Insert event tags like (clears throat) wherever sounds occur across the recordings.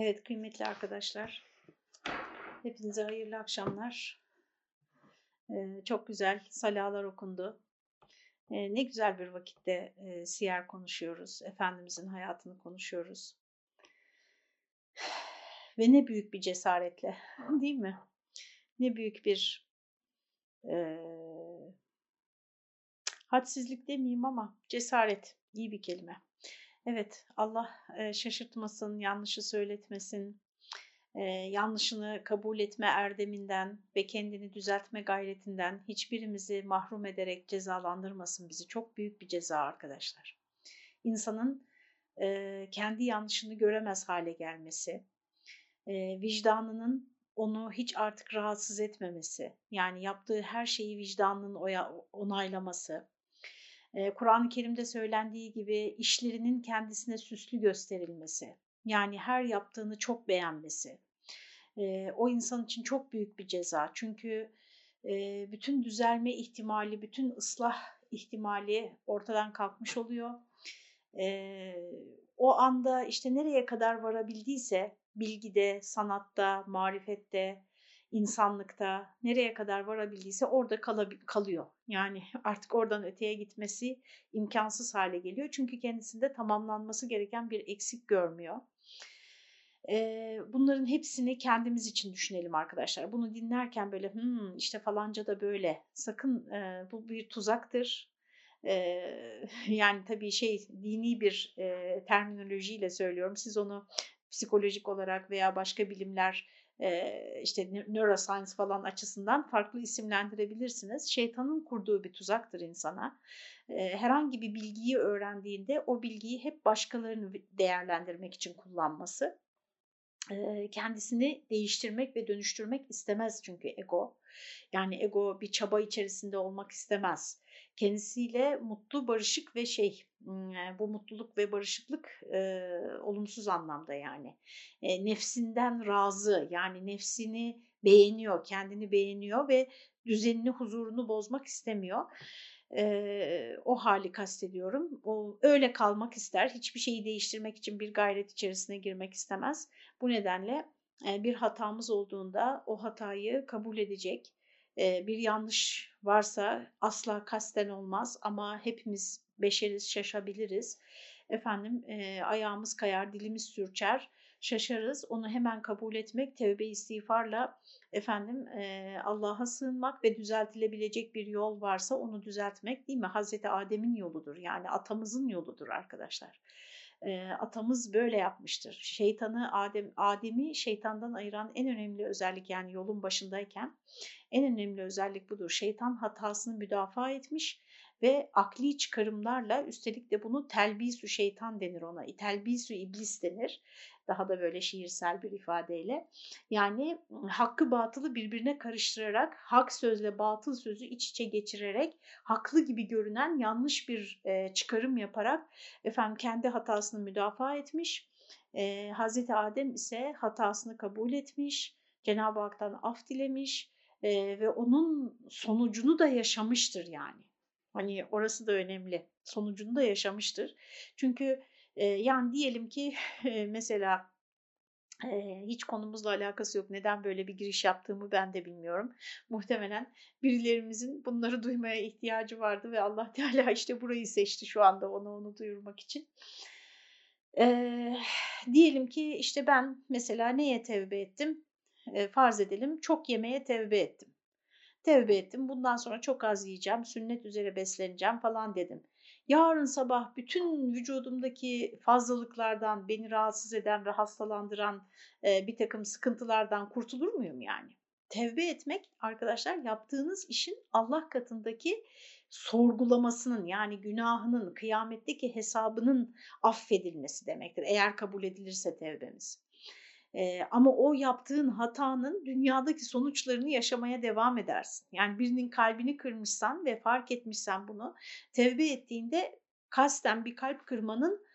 Evet kıymetli arkadaşlar, hepinize hayırlı akşamlar. Ee, çok güzel salalar okundu. Ee, ne güzel bir vakitte e, siyer konuşuyoruz, Efendimizin hayatını konuşuyoruz. Ve ne büyük bir cesaretle (laughs) değil mi? Ne büyük bir e, hadsizlik demeyeyim ama cesaret iyi bir kelime. Evet, Allah şaşırtmasın, yanlışı söyletmesin, yanlışını kabul etme erdeminden ve kendini düzeltme gayretinden hiçbirimizi mahrum ederek cezalandırmasın bizi. Çok büyük bir ceza arkadaşlar. İnsanın kendi yanlışını göremez hale gelmesi, vicdanının onu hiç artık rahatsız etmemesi, yani yaptığı her şeyi vicdanının onaylaması, Kur'an-ı Kerim'de söylendiği gibi işlerinin kendisine süslü gösterilmesi, yani her yaptığını çok beğenmesi, o insan için çok büyük bir ceza. Çünkü bütün düzelme ihtimali, bütün ıslah ihtimali ortadan kalkmış oluyor. O anda işte nereye kadar varabildiyse bilgide, sanatta, marifette, insanlıkta nereye kadar varabildiyse orada kalıyor. Yani artık oradan öteye gitmesi imkansız hale geliyor. Çünkü kendisinde tamamlanması gereken bir eksik görmüyor. Bunların hepsini kendimiz için düşünelim arkadaşlar. Bunu dinlerken böyle hmm, işte falanca da böyle sakın bu bir tuzaktır. (laughs) Yani tabii şey dini bir terminolojiyle söylüyorum. Siz onu psikolojik olarak veya başka bilimler işte neuroscience falan açısından farklı isimlendirebilirsiniz. Şeytanın kurduğu bir tuzaktır insana. Herhangi bir bilgiyi öğrendiğinde o bilgiyi hep başkalarını değerlendirmek için kullanması. Kendisini değiştirmek ve dönüştürmek istemez çünkü ego. Yani ego bir çaba içerisinde olmak istemez. Kendisiyle mutlu, barışık ve şey bu mutluluk ve barışıklık e, olumsuz anlamda yani. E, nefsinden razı yani nefsini beğeniyor, kendini beğeniyor ve düzenini, huzurunu bozmak istemiyor. E, o hali kastediyorum. O öyle kalmak ister. Hiçbir şeyi değiştirmek için bir gayret içerisine girmek istemez. Bu nedenle bir hatamız olduğunda o hatayı kabul edecek. Bir yanlış varsa asla kasten olmaz ama hepimiz beşeriz, şaşabiliriz. Efendim e, ayağımız kayar, dilimiz sürçer, şaşarız. Onu hemen kabul etmek, tevbe istiğfarla efendim e, Allah'a sığınmak ve düzeltilebilecek bir yol varsa onu düzeltmek değil mi? Hazreti Adem'in yoludur yani atamızın yoludur arkadaşlar. E, atamız böyle yapmıştır. Şeytanı Adem Adem'i şeytandan ayıran en önemli özellik yani yolun başındayken en önemli özellik budur. Şeytan hatasını müdafaa etmiş ve akli çıkarımlarla üstelik de bunu telbisü şeytan denir ona. Telbisü iblis denir. Daha da böyle şiirsel bir ifadeyle. Yani hakkı batılı birbirine karıştırarak, hak sözle batıl sözü iç içe geçirerek, haklı gibi görünen yanlış bir e, çıkarım yaparak efendim kendi hatasını müdafaa etmiş. E, Hazreti Adem ise hatasını kabul etmiş, Cenab-ı Hak'tan af dilemiş e, ve onun sonucunu da yaşamıştır yani. Hani orası da önemli. Sonucunu da yaşamıştır. Çünkü e, yani diyelim ki e, (laughs) mesela hiç konumuzla alakası yok. Neden böyle bir giriş yaptığımı ben de bilmiyorum. Muhtemelen birilerimizin bunları duymaya ihtiyacı vardı ve Allah (laughs) Teala işte burayı seçti şu anda onu onu duyurmak için. E, diyelim ki işte ben mesela neye tevbe ettim? E, farz edelim çok yemeye tevbe ettim tevbe ettim. Bundan sonra çok az yiyeceğim, sünnet üzere besleneceğim falan dedim. Yarın sabah bütün vücudumdaki fazlalıklardan, beni rahatsız eden ve hastalandıran e, bir takım sıkıntılardan kurtulur muyum yani? Tevbe etmek arkadaşlar yaptığınız işin Allah katındaki sorgulamasının yani günahının, kıyametteki hesabının affedilmesi demektir. Eğer kabul edilirse tevbemiz. E, ama o yaptığın hatanın dünyadaki sonuçlarını yaşamaya devam edersin. Yani birinin kalbini kırmışsan ve fark etmişsen bunu tevbe ettiğinde kasten bir kalp kırmanın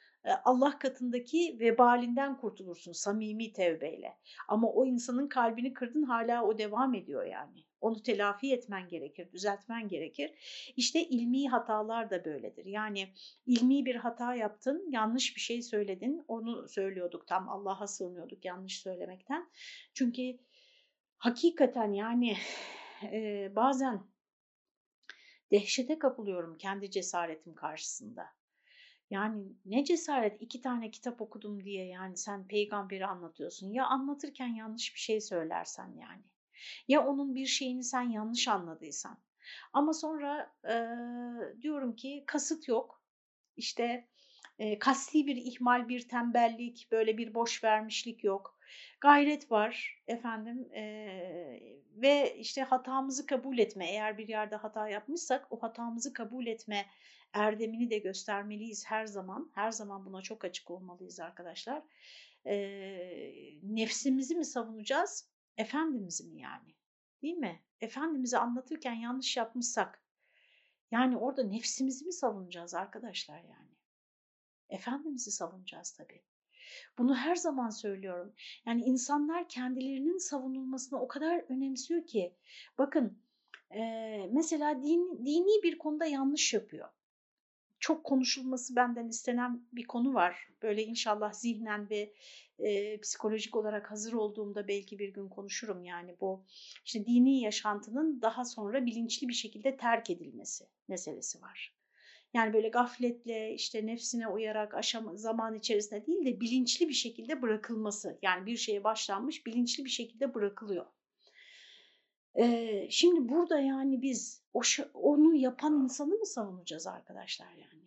Allah katındaki vebalinden kurtulursun samimi tevbeyle. Ama o insanın kalbini kırdın hala o devam ediyor yani. Onu telafi etmen gerekir, düzeltmen gerekir. İşte ilmi hatalar da böyledir. Yani ilmi bir hata yaptın, yanlış bir şey söyledin. Onu söylüyorduk tam Allah'a sığınıyorduk yanlış söylemekten. Çünkü hakikaten yani e, bazen dehşete kapılıyorum kendi cesaretim karşısında. Yani ne cesaret iki tane kitap okudum diye yani sen peygamberi anlatıyorsun. Ya anlatırken yanlış bir şey söylersen yani. Ya onun bir şeyini sen yanlış anladıysan. Ama sonra e, diyorum ki kasıt yok. İşte e, kasti bir ihmal, bir tembellik, böyle bir boş vermişlik yok. Gayret var efendim e, ve işte hatamızı kabul etme. Eğer bir yerde hata yapmışsak o hatamızı kabul etme erdemini de göstermeliyiz her zaman. Her zaman buna çok açık olmalıyız arkadaşlar. E, nefsimizi mi savunacağız, Efendimiz'i mi yani? Değil mi? Efendimiz'i anlatırken yanlış yapmışsak, yani orada nefsimizi mi savunacağız arkadaşlar yani? Efendimiz'i savunacağız tabii. Bunu her zaman söylüyorum. Yani insanlar kendilerinin savunulmasını o kadar önemsiyor ki. Bakın e, mesela din, dini bir konuda yanlış yapıyor çok konuşulması benden istenen bir konu var. Böyle inşallah zihnen ve e, psikolojik olarak hazır olduğumda belki bir gün konuşurum. Yani bu işte dini yaşantının daha sonra bilinçli bir şekilde terk edilmesi meselesi var. Yani böyle gafletle işte nefsine uyarak aşama, zaman içerisinde değil de bilinçli bir şekilde bırakılması. Yani bir şeye başlanmış bilinçli bir şekilde bırakılıyor. Ee, şimdi burada yani biz o, onu yapan insanı mı savunacağız arkadaşlar yani?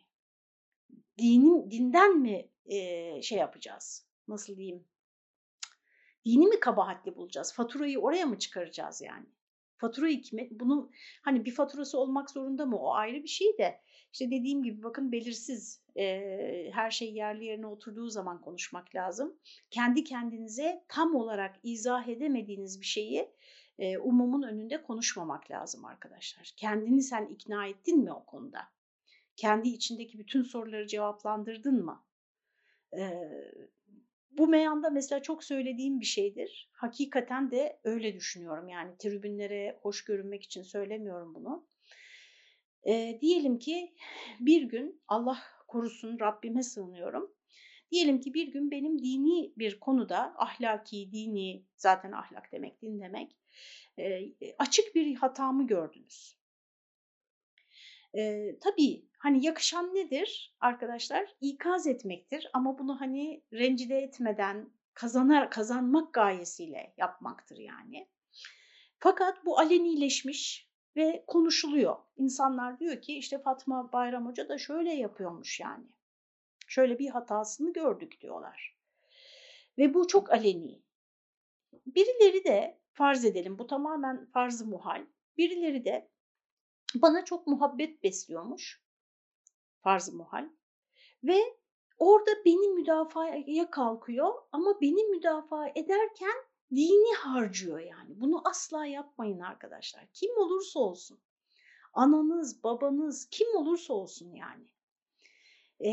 Dinin, dinden mi e, şey yapacağız? Nasıl diyeyim? Dini mi kabahatli bulacağız? Faturayı oraya mı çıkaracağız yani? Faturayı kime? Bunu hani bir faturası olmak zorunda mı? O ayrı bir şey de. İşte dediğim gibi bakın belirsiz e, her şey yerli yerine oturduğu zaman konuşmak lazım. Kendi kendinize tam olarak izah edemediğiniz bir şeyi e, umumun önünde konuşmamak lazım arkadaşlar. Kendini sen ikna ettin mi o konuda? Kendi içindeki bütün soruları cevaplandırdın mı? E, bu meyanda mesela çok söylediğim bir şeydir. Hakikaten de öyle düşünüyorum. Yani tribünlere hoş görünmek için söylemiyorum bunu. E, diyelim ki bir gün Allah korusun Rabbime sığınıyorum. Diyelim ki bir gün benim dini bir konuda ahlaki, dini zaten ahlak demek, din demek e, açık bir hatamı gördünüz. E, tabii hani yakışan nedir arkadaşlar? İkaz etmektir ama bunu hani rencide etmeden kazanar kazanmak gayesiyle yapmaktır yani. Fakat bu alenileşmiş ve konuşuluyor. İnsanlar diyor ki işte Fatma Bayram Hoca da şöyle yapıyormuş yani. Şöyle bir hatasını gördük diyorlar. Ve bu çok aleni. Birileri de farz edelim bu tamamen farz muhal. Birileri de bana çok muhabbet besliyormuş. Farz muhal. Ve orada beni müdafaya kalkıyor ama beni müdafaa ederken dini harcıyor yani. Bunu asla yapmayın arkadaşlar. Kim olursa olsun. Ananız, babanız, kim olursa olsun yani e,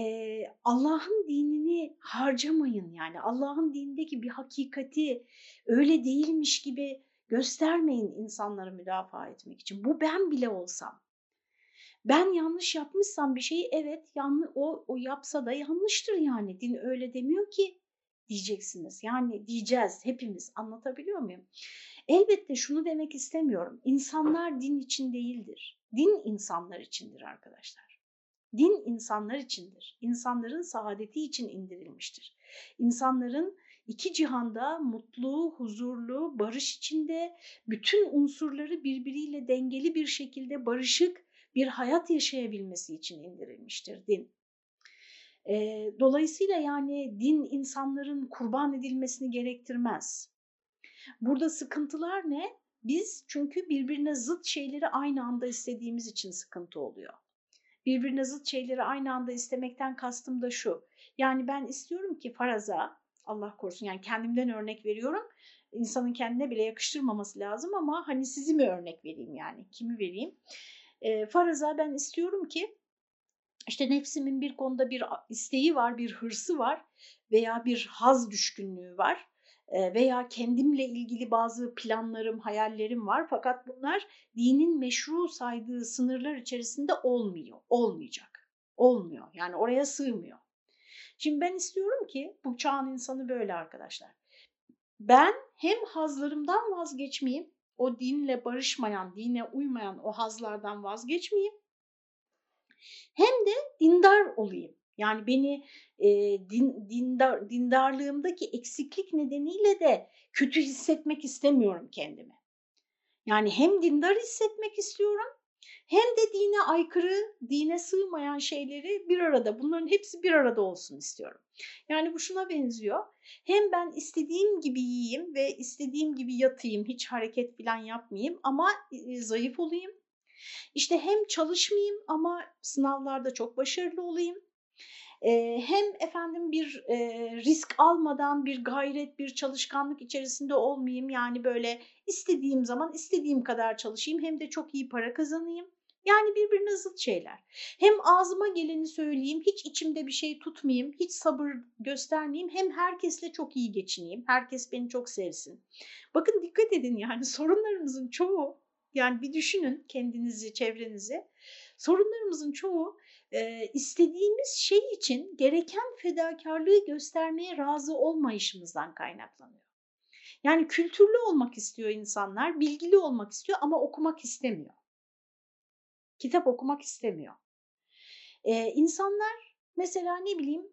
Allah'ın dinini harcamayın yani Allah'ın dinindeki bir hakikati öyle değilmiş gibi göstermeyin insanları müdafaa etmek için. Bu ben bile olsam. Ben yanlış yapmışsam bir şeyi evet yanlış o, o yapsa da yanlıştır yani. Din öyle demiyor ki diyeceksiniz. Yani diyeceğiz hepimiz anlatabiliyor muyum? Elbette şunu demek istemiyorum. İnsanlar din için değildir. Din insanlar içindir arkadaşlar. Din insanlar içindir. İnsanların saadeti için indirilmiştir. İnsanların iki cihanda mutlu, huzurlu, barış içinde bütün unsurları birbiriyle dengeli bir şekilde barışık bir hayat yaşayabilmesi için indirilmiştir din. E, dolayısıyla yani din insanların kurban edilmesini gerektirmez. Burada sıkıntılar ne? Biz çünkü birbirine zıt şeyleri aynı anda istediğimiz için sıkıntı oluyor birbirine zıt şeyleri aynı anda istemekten kastım da şu. Yani ben istiyorum ki faraza, Allah korusun yani kendimden örnek veriyorum. İnsanın kendine bile yakıştırmaması lazım ama hani sizi mi örnek vereyim yani kimi vereyim? E, faraza ben istiyorum ki işte nefsimin bir konuda bir isteği var, bir hırsı var veya bir haz düşkünlüğü var veya kendimle ilgili bazı planlarım, hayallerim var fakat bunlar dinin meşru saydığı sınırlar içerisinde olmuyor, olmayacak, olmuyor. Yani oraya sığmıyor. Şimdi ben istiyorum ki bu çağın insanı böyle arkadaşlar. Ben hem hazlarımdan vazgeçmeyeyim, o dinle barışmayan, dine uymayan o hazlardan vazgeçmeyeyim. Hem de dindar olayım. Yani beni e, din, dindar, dindarlığımdaki eksiklik nedeniyle de kötü hissetmek istemiyorum kendimi. Yani hem dindar hissetmek istiyorum hem de dine aykırı, dine sığmayan şeyleri bir arada, bunların hepsi bir arada olsun istiyorum. Yani bu şuna benziyor. Hem ben istediğim gibi yiyeyim ve istediğim gibi yatayım, hiç hareket falan yapmayayım ama zayıf olayım. İşte hem çalışmayayım ama sınavlarda çok başarılı olayım hem efendim bir risk almadan bir gayret, bir çalışkanlık içerisinde olmayayım. Yani böyle istediğim zaman istediğim kadar çalışayım hem de çok iyi para kazanayım. Yani birbirine zıt şeyler. Hem ağzıma geleni söyleyeyim, hiç içimde bir şey tutmayayım, hiç sabır göstermeyeyim. Hem herkesle çok iyi geçineyim, herkes beni çok sevsin. Bakın dikkat edin yani (laughs) sorunlarımızın çoğu, yani bir düşünün kendinizi, çevrenizi. Sorunlarımızın çoğu e, istediğimiz şey için gereken fedakarlığı göstermeye razı olmayışımızdan kaynaklanıyor. Yani kültürlü olmak istiyor insanlar, bilgili olmak istiyor ama okumak istemiyor. Kitap okumak istemiyor. Ee, insanlar mesela ne bileyim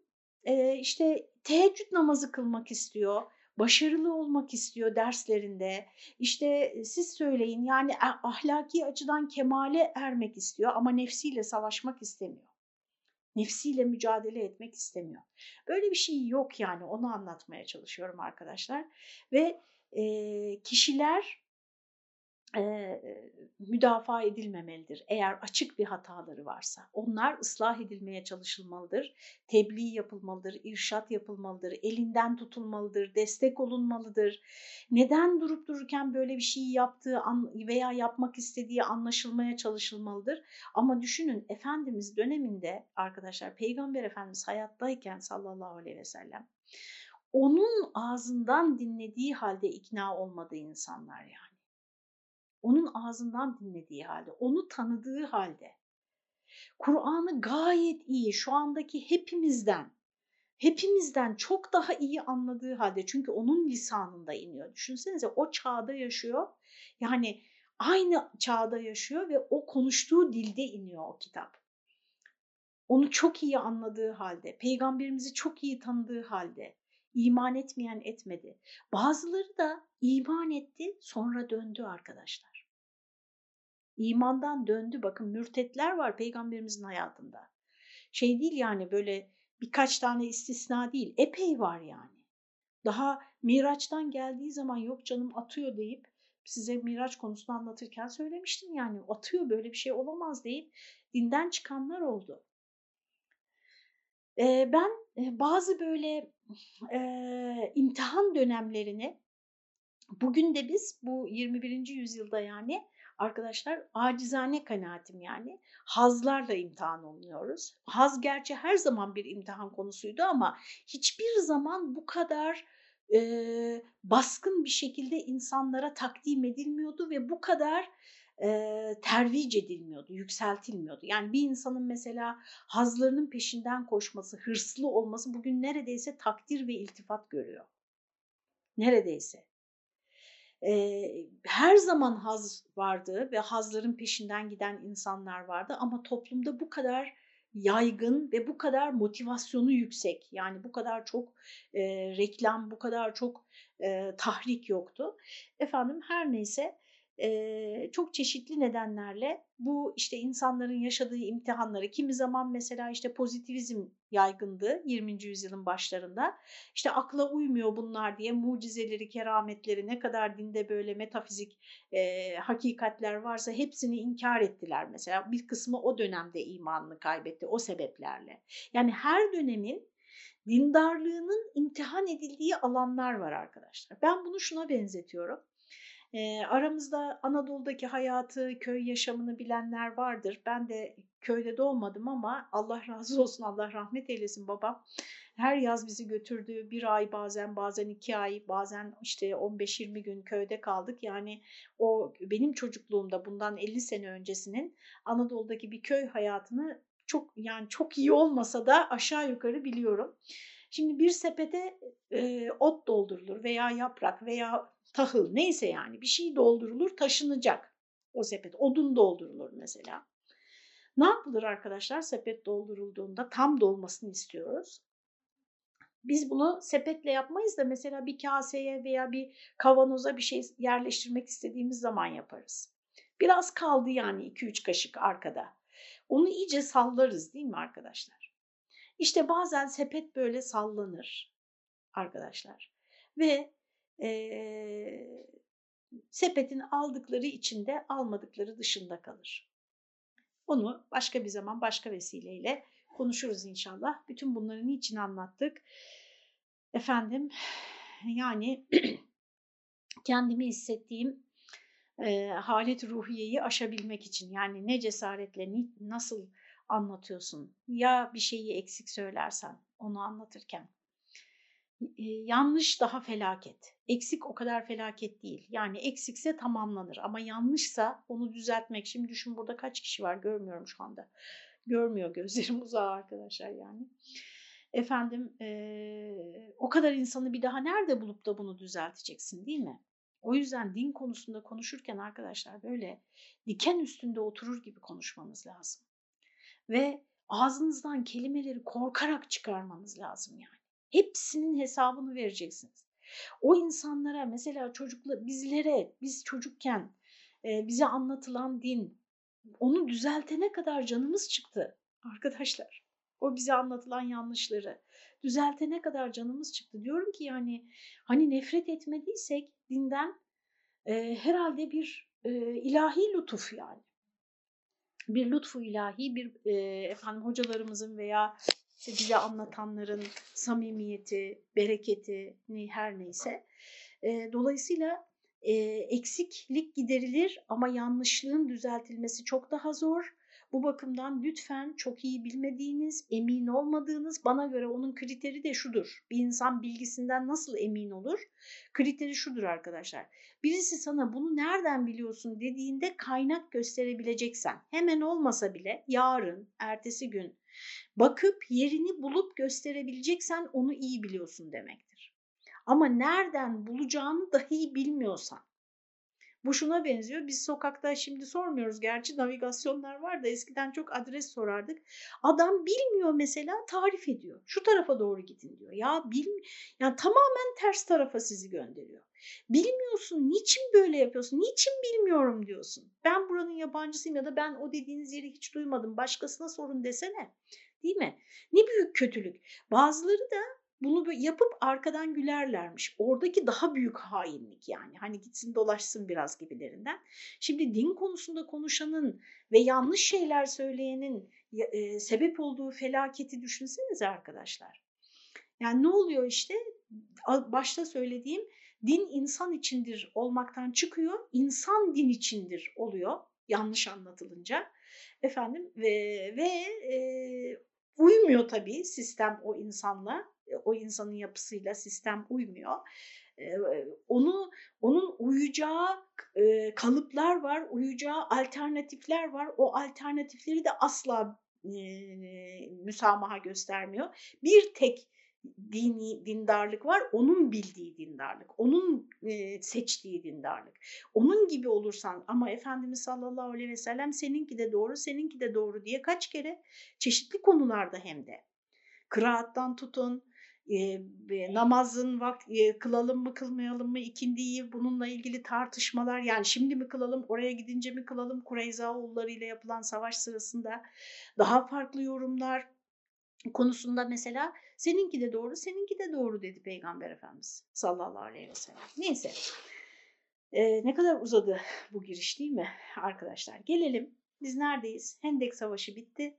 e, işte teheccüd namazı kılmak istiyor, başarılı olmak istiyor derslerinde. İşte siz söyleyin yani ahlaki açıdan kemale ermek istiyor ama nefsiyle savaşmak istemiyor nefsiyle mücadele etmek istemiyor. Böyle bir şey yok yani onu anlatmaya çalışıyorum arkadaşlar. Ve e, kişiler e, müdafaa edilmemelidir. Eğer açık bir hataları varsa onlar ıslah edilmeye çalışılmalıdır, tebliğ yapılmalıdır, irşat yapılmalıdır, elinden tutulmalıdır, destek olunmalıdır. Neden durup dururken böyle bir şeyi yaptığı veya yapmak istediği anlaşılmaya çalışılmalıdır. Ama düşünün Efendimiz döneminde arkadaşlar Peygamber Efendimiz hayattayken sallallahu aleyhi ve sellem onun ağzından dinlediği halde ikna olmadığı insanlar yani onun ağzından dinlediği halde, onu tanıdığı halde, Kur'an'ı gayet iyi şu andaki hepimizden, hepimizden çok daha iyi anladığı halde çünkü onun lisanında iniyor. Düşünsenize o çağda yaşıyor. Yani aynı çağda yaşıyor ve o konuştuğu dilde iniyor o kitap. Onu çok iyi anladığı halde, peygamberimizi çok iyi tanıdığı halde, iman etmeyen etmedi. Bazıları da iman etti sonra döndü arkadaşlar. İmandan döndü. Bakın mürtetler var peygamberimizin hayatında. Şey değil yani böyle birkaç tane istisna değil. Epey var yani. Daha Miraç'tan geldiği zaman yok canım atıyor deyip size Miraç konusunu anlatırken söylemiştim yani atıyor böyle bir şey olamaz deyip dinden çıkanlar oldu. Ee, ben bazı böyle e, imtihan dönemlerini bugün de biz bu 21. yüzyılda yani arkadaşlar acizane kanaatim yani hazlarla imtihan oluyoruz. Haz gerçi her zaman bir imtihan konusuydu ama hiçbir zaman bu kadar e, baskın bir şekilde insanlara takdim edilmiyordu ve bu kadar e, tervic edilmiyordu, yükseltilmiyordu. Yani bir insanın mesela hazlarının peşinden koşması, hırslı olması bugün neredeyse takdir ve iltifat görüyor. Neredeyse e, her zaman haz vardı ve hazların peşinden giden insanlar vardı ama toplumda bu kadar yaygın ve bu kadar motivasyonu yüksek yani bu kadar çok e, reklam, bu kadar çok e, tahrik yoktu. Efendim her neyse e, çok çeşitli nedenlerle bu işte insanların yaşadığı imtihanları kimi zaman mesela işte pozitivizm yaygındı 20. yüzyılın başlarında. İşte akla uymuyor bunlar diye mucizeleri, kerametleri ne kadar dinde böyle metafizik e, hakikatler varsa hepsini inkar ettiler mesela. Bir kısmı o dönemde imanını kaybetti o sebeplerle. Yani her dönemin dindarlığının imtihan edildiği alanlar var arkadaşlar. Ben bunu şuna benzetiyorum E, aramızda Anadolu'daki hayatı, köy yaşamını bilenler vardır. Ben de köyde doğmadım ama Allah razı olsun, Allah rahmet eylesin babam. Her yaz bizi götürdü. Bir ay bazen, bazen iki ay, bazen işte 15-20 gün köyde kaldık. Yani o benim çocukluğumda bundan 50 sene öncesinin Anadolu'daki bir köy hayatını çok yani çok iyi olmasa da aşağı yukarı biliyorum. Şimdi bir sepete e, ot doldurulur veya yaprak veya tahıl neyse yani bir şey doldurulur taşınacak o sepet. Odun doldurulur mesela. Ne yapılır arkadaşlar sepet doldurulduğunda tam dolmasını istiyoruz. Biz bunu sepetle yapmayız da mesela bir kaseye veya bir kavanoza bir şey yerleştirmek istediğimiz zaman yaparız. Biraz kaldı yani 2-3 kaşık arkada. Onu iyice sallarız değil mi arkadaşlar? İşte bazen sepet böyle sallanır arkadaşlar. Ve e, sepetin aldıkları içinde almadıkları dışında kalır. Onu başka bir zaman başka vesileyle konuşuruz inşallah. Bütün bunları niçin anlattık? Efendim yani (clears throat) kendimi hissettiğim e, halet ruhiyeyi aşabilmek için yani ne cesaretle nasıl anlatıyorsun ya bir şeyi eksik söylersen onu anlatırken yanlış daha felaket eksik o kadar felaket değil yani eksikse tamamlanır ama yanlışsa onu düzeltmek şimdi düşün burada kaç kişi var görmüyorum şu anda görmüyor gözlerim (laughs) uzağa arkadaşlar yani efendim e, o kadar insanı bir daha nerede bulup da bunu düzelteceksin değil mi? O yüzden din konusunda konuşurken arkadaşlar böyle diken üstünde oturur gibi konuşmanız lazım. Ve ağzınızdan kelimeleri korkarak çıkarmanız lazım yani. Hepsinin hesabını vereceksiniz. O insanlara mesela çocukla bizlere biz çocukken e, bize anlatılan din onu düzeltene kadar canımız çıktı arkadaşlar. O bize anlatılan yanlışları düzeltene kadar canımız çıktı. Diyorum ki yani hani nefret etmediysek dinden e, herhalde bir e, ilahi lütuf yani. Bir lütfu ilahi, bir e, efendim hocalarımızın veya işte bize anlatanların samimiyeti, bereketi her neyse. E, dolayısıyla e, eksiklik giderilir ama yanlışlığın düzeltilmesi çok daha zor. Bu bakımdan lütfen çok iyi bilmediğiniz, emin olmadığınız, bana göre onun kriteri de şudur. Bir insan bilgisinden nasıl emin olur? Kriteri şudur arkadaşlar. Birisi sana bunu nereden biliyorsun dediğinde kaynak gösterebileceksen, hemen olmasa bile yarın, ertesi gün bakıp yerini bulup gösterebileceksen onu iyi biliyorsun demektir. Ama nereden bulacağını dahi bilmiyorsan, bu şuna benziyor. Biz sokakta şimdi sormuyoruz. Gerçi navigasyonlar var da eskiden çok adres sorardık. Adam bilmiyor mesela tarif ediyor. Şu tarafa doğru gidin diyor. Ya bil yani tamamen ters tarafa sizi gönderiyor. Bilmiyorsun. Niçin böyle yapıyorsun? Niçin bilmiyorum diyorsun. Ben buranın yabancısıyım ya da ben o dediğiniz yeri hiç duymadım. Başkasına sorun desene. Değil mi? Ne büyük kötülük. Bazıları da bunu yapıp arkadan gülerlermiş. Oradaki daha büyük hainlik yani. Hani gitsin dolaşsın biraz gibilerinden. Şimdi din konusunda konuşanın ve yanlış şeyler söyleyenin e, sebep olduğu felaketi düşünsenize arkadaşlar. Yani ne oluyor işte? Başta söylediğim din insan içindir olmaktan çıkıyor. insan din içindir oluyor yanlış anlatılınca. Efendim ve, ve e, uymuyor tabii sistem o insanla o insanın yapısıyla sistem uymuyor. Onu onun uyacağı kalıplar var, uyacağı alternatifler var. O alternatifleri de asla müsamaha göstermiyor. Bir tek dini dindarlık var. Onun bildiği dindarlık, onun e, seçtiği dindarlık. Onun gibi olursan ama Efendimiz sallallahu aleyhi ve sellem seninki de doğru, seninki de doğru diye kaç kere çeşitli konularda hem de kıraattan tutun, e, namazın vak e, kılalım mı kılmayalım mı ikindiyi bununla ilgili tartışmalar yani şimdi mi kılalım oraya gidince mi kılalım Kureyza oğulları ile yapılan savaş sırasında daha farklı yorumlar konusunda mesela seninki de doğru seninki de doğru dedi Peygamber Efendimiz sallallahu aleyhi ve sellem. Neyse e, ne kadar uzadı bu giriş değil mi arkadaşlar? Gelelim biz neredeyiz? Hendek Savaşı bitti.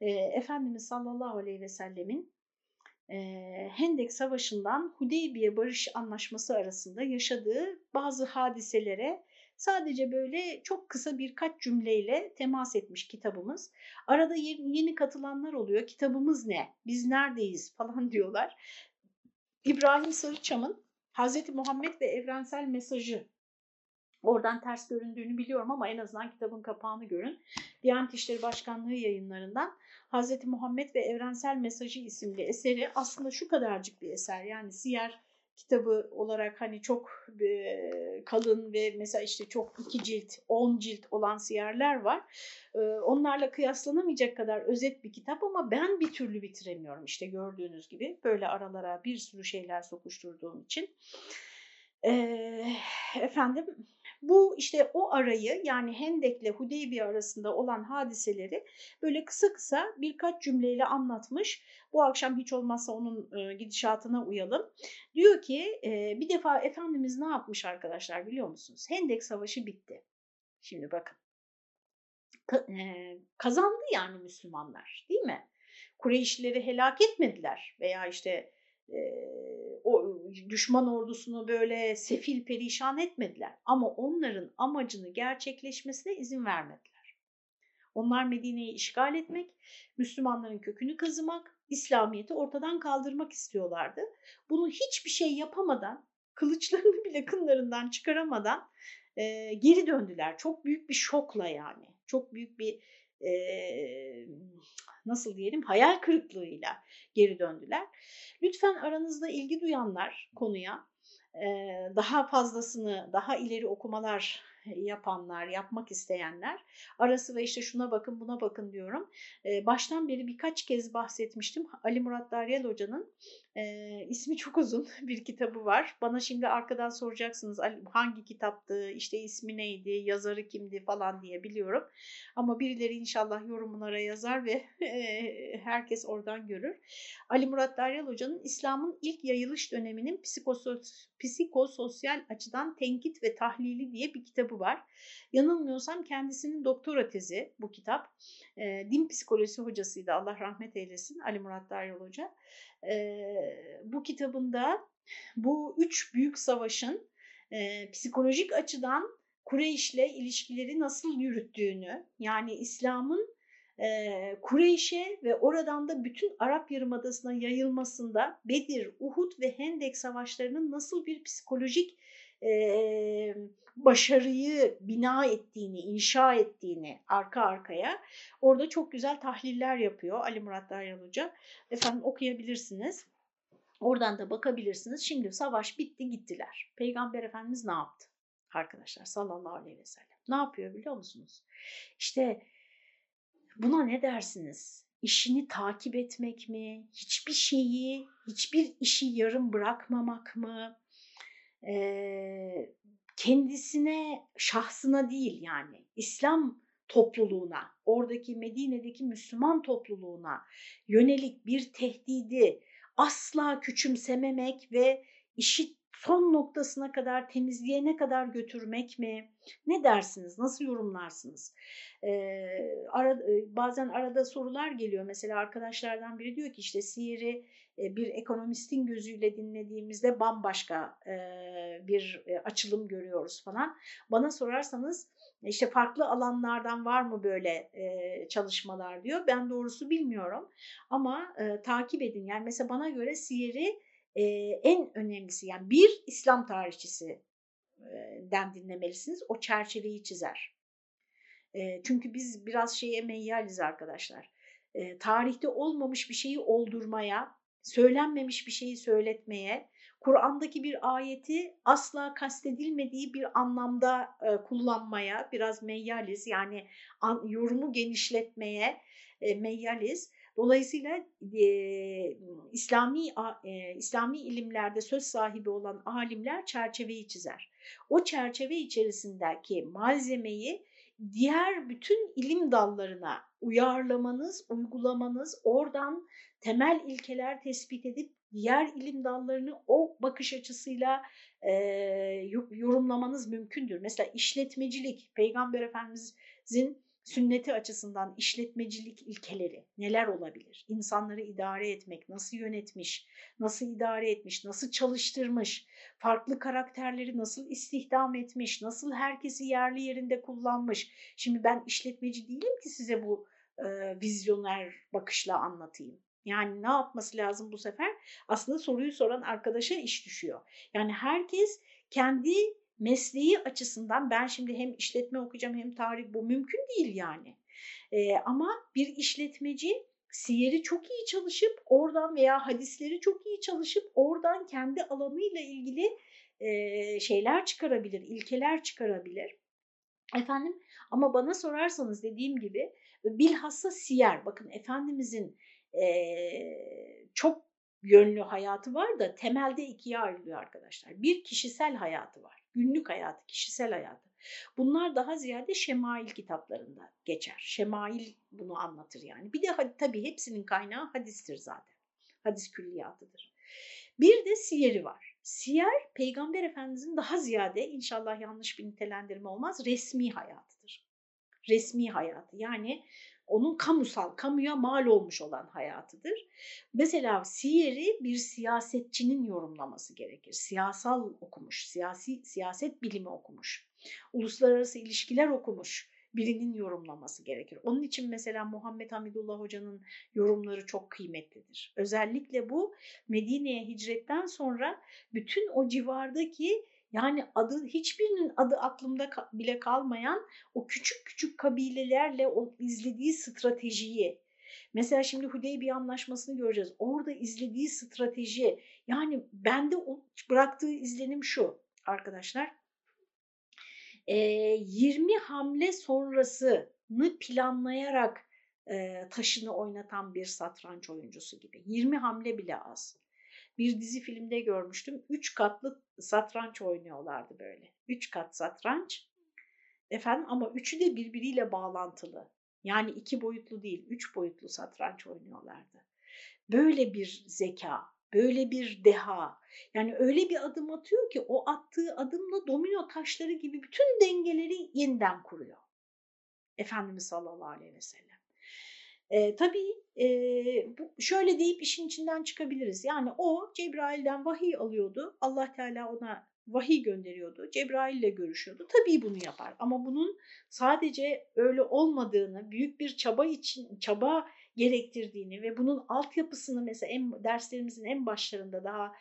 E, Efendimiz sallallahu aleyhi ve sellemin e, Hendek Savaşı'ndan Hudeybiye Barış Anlaşması arasında yaşadığı bazı hadiselere sadece böyle çok kısa birkaç cümleyle temas etmiş kitabımız. Arada yeni, katılanlar oluyor. Kitabımız ne? Biz neredeyiz (laughs) falan diyorlar. İbrahim Sarıçam'ın Hazreti Muhammed ve Evrensel Mesajı Oradan ters göründüğünü biliyorum ama en azından kitabın kapağını görün. Diyanet İşleri Başkanlığı yayınlarından Hz. Muhammed ve Evrensel Mesajı isimli eseri aslında şu kadarcık bir eser. Yani siyer kitabı olarak hani çok e, kalın ve mesela işte çok iki cilt, on cilt olan siyerler var. E, onlarla kıyaslanamayacak kadar özet bir kitap ama ben bir türlü bitiremiyorum işte gördüğünüz gibi. Böyle aralara bir sürü şeyler sokuşturduğum için. E, efendim bu işte o arayı yani Hendek'le Hudeybiye arasında olan hadiseleri böyle kısa kısa birkaç cümleyle anlatmış. Bu akşam hiç olmazsa onun e, gidişatına uyalım. Diyor ki e, bir defa Efendimiz ne yapmış arkadaşlar biliyor musunuz? Hendek Savaşı bitti. Şimdi bakın. E, kazandı yani Müslümanlar değil mi? Kureyşlileri helak etmediler veya işte o düşman ordusunu böyle sefil perişan etmediler. Ama onların amacını gerçekleşmesine izin vermediler. Onlar Medine'yi işgal etmek, Müslümanların kökünü kazımak, İslamiyet'i ortadan kaldırmak istiyorlardı. Bunu hiçbir şey yapamadan, kılıçlarını bile kınlarından çıkaramadan e, geri döndüler. Çok büyük bir şokla yani. Çok büyük bir e, nasıl diyelim hayal kırıklığıyla geri döndüler. Lütfen aranızda ilgi duyanlar konuya daha fazlasını, daha ileri okumalar yapanlar, yapmak isteyenler arası ve işte şuna bakın buna bakın diyorum. baştan beri birkaç kez bahsetmiştim. Ali Murat Daryal Hoca'nın e, ismi çok uzun (laughs) bir kitabı var. Bana şimdi arkadan soracaksınız hangi kitaptı, işte ismi neydi, yazarı kimdi falan diye biliyorum. Ama birileri inşallah yorumlara yazar ve (laughs) e, herkes oradan görür. Ali Murat Daryal Hoca'nın İslam'ın ilk yayılış döneminin psikosos psikososyal açıdan tenkit ve tahlili diye bir kitabı var. Yanılmıyorsam kendisinin doktora tezi bu kitap. E, din psikolojisi hocasıydı Allah rahmet eylesin Ali Murat Daryal Hoca e, bu kitabında bu üç büyük savaşın e, psikolojik açıdan Kureyş'le ilişkileri nasıl yürüttüğünü yani İslam'ın e, Kureyş'e ve oradan da bütün Arap Yarımadası'na yayılmasında Bedir, Uhud ve Hendek savaşlarının nasıl bir psikolojik başarıyı bina ettiğini, inşa ettiğini arka arkaya orada çok güzel tahliller yapıyor Ali Murat Daryal Hoca. Efendim okuyabilirsiniz. Oradan da bakabilirsiniz. Şimdi savaş bitti gittiler. Peygamber Efendimiz ne yaptı? Arkadaşlar sallallahu aleyhi ve sellem. Ne yapıyor biliyor musunuz? İşte buna ne dersiniz? İşini takip etmek mi? Hiçbir şeyi, hiçbir işi yarım bırakmamak mı? Ee, kendisine, şahsına değil yani İslam topluluğuna, oradaki Medine'deki Müslüman topluluğuna yönelik bir tehdidi asla küçümsememek ve işi son noktasına kadar temizleyene kadar götürmek mi? Ne dersiniz? Nasıl yorumlarsınız? Ee, ara, bazen arada sorular geliyor. Mesela arkadaşlardan biri diyor ki işte sihiri bir ekonomistin gözüyle dinlediğimizde bambaşka bir açılım görüyoruz falan. Bana sorarsanız işte farklı alanlardan var mı böyle çalışmalar diyor. Ben doğrusu bilmiyorum ama takip edin. Yani mesela bana göre sihiri en önemlisi yani bir İslam tarihçisi den dinlemelisiniz. O çerçeveyi çizer. çünkü biz biraz şeye meyyaliz arkadaşlar. tarihte olmamış bir şeyi oldurmaya, söylenmemiş bir şeyi söyletmeye, Kur'an'daki bir ayeti asla kastedilmediği bir anlamda e, kullanmaya biraz meyyaliz. Yani an, yorumu genişletmeye e, meyyaliz. Dolayısıyla e, İslami e, İslami ilimlerde söz sahibi olan alimler çerçeveyi çizer. O çerçeve içerisindeki malzemeyi diğer bütün ilim dallarına uyarlamanız, uygulamanız, oradan temel ilkeler tespit edip diğer ilim dallarını o bakış açısıyla e, yorumlamanız mümkündür. Mesela işletmecilik, Peygamber Efendimizin sünneti açısından işletmecilik ilkeleri neler olabilir? İnsanları idare etmek, nasıl yönetmiş, nasıl idare etmiş, nasıl çalıştırmış, farklı karakterleri nasıl istihdam etmiş, nasıl herkesi yerli yerinde kullanmış. Şimdi ben işletmeci değilim ki size bu e, vizyoner bakışla anlatayım. Yani ne yapması lazım bu sefer? Aslında soruyu soran arkadaşa iş düşüyor. Yani herkes kendi mesleği açısından ben şimdi hem işletme okuyacağım hem tarih bu mümkün değil yani. Ee, ama bir işletmeci siyeri çok iyi çalışıp oradan veya hadisleri çok iyi çalışıp oradan kendi alanıyla ilgili e, şeyler çıkarabilir, ilkeler çıkarabilir. Efendim ama bana sorarsanız dediğim gibi bilhassa siyer bakın Efendimizin e, çok yönlü hayatı var da temelde ikiye ayrılıyor arkadaşlar. Bir kişisel hayatı var. Günlük hayatı, kişisel hayatı. Bunlar daha ziyade şemail kitaplarında geçer. Şemail bunu anlatır yani. Bir de tabii hepsinin kaynağı hadistir zaten. Hadis külliyatıdır. Bir de siyeri var. Siyer Peygamber Efendimizin daha ziyade inşallah yanlış bir nitelendirme olmaz resmi hayatıdır. Resmi hayatı yani onun kamusal, kamuya mal olmuş olan hayatıdır. Mesela Siyer'i bir siyasetçinin yorumlaması gerekir. Siyasal okumuş, siyasi siyaset bilimi okumuş, uluslararası ilişkiler okumuş birinin yorumlaması gerekir. Onun için mesela Muhammed Hamidullah Hoca'nın yorumları çok kıymetlidir. Özellikle bu Medine'ye hicretten sonra bütün o civardaki yani adı hiçbirinin adı aklımda bile kalmayan o küçük küçük kabilelerle o izlediği stratejiyi Mesela şimdi Hudeybiye Anlaşması'nı göreceğiz. Orada izlediği strateji yani bende bıraktığı izlenim şu arkadaşlar. E, 20 hamle sonrasını planlayarak taşını oynatan bir satranç oyuncusu gibi. 20 hamle bile az bir dizi filmde görmüştüm. Üç katlı satranç oynuyorlardı böyle. Üç kat satranç. Efendim ama üçü de birbiriyle bağlantılı. Yani iki boyutlu değil, üç boyutlu satranç oynuyorlardı. Böyle bir zeka, böyle bir deha. Yani öyle bir adım atıyor ki o attığı adımla domino taşları gibi bütün dengeleri yeniden kuruyor. Efendimiz sallallahu aleyhi ve sellem. E, tabii e, şöyle deyip işin içinden çıkabiliriz. Yani o Cebrail'den vahiy alıyordu. Allah Teala ona vahiy gönderiyordu. Cebrail ile görüşüyordu. Tabii bunu yapar. Ama bunun sadece öyle olmadığını, büyük bir çaba için çaba gerektirdiğini ve bunun altyapısını mesela en, derslerimizin en başlarında daha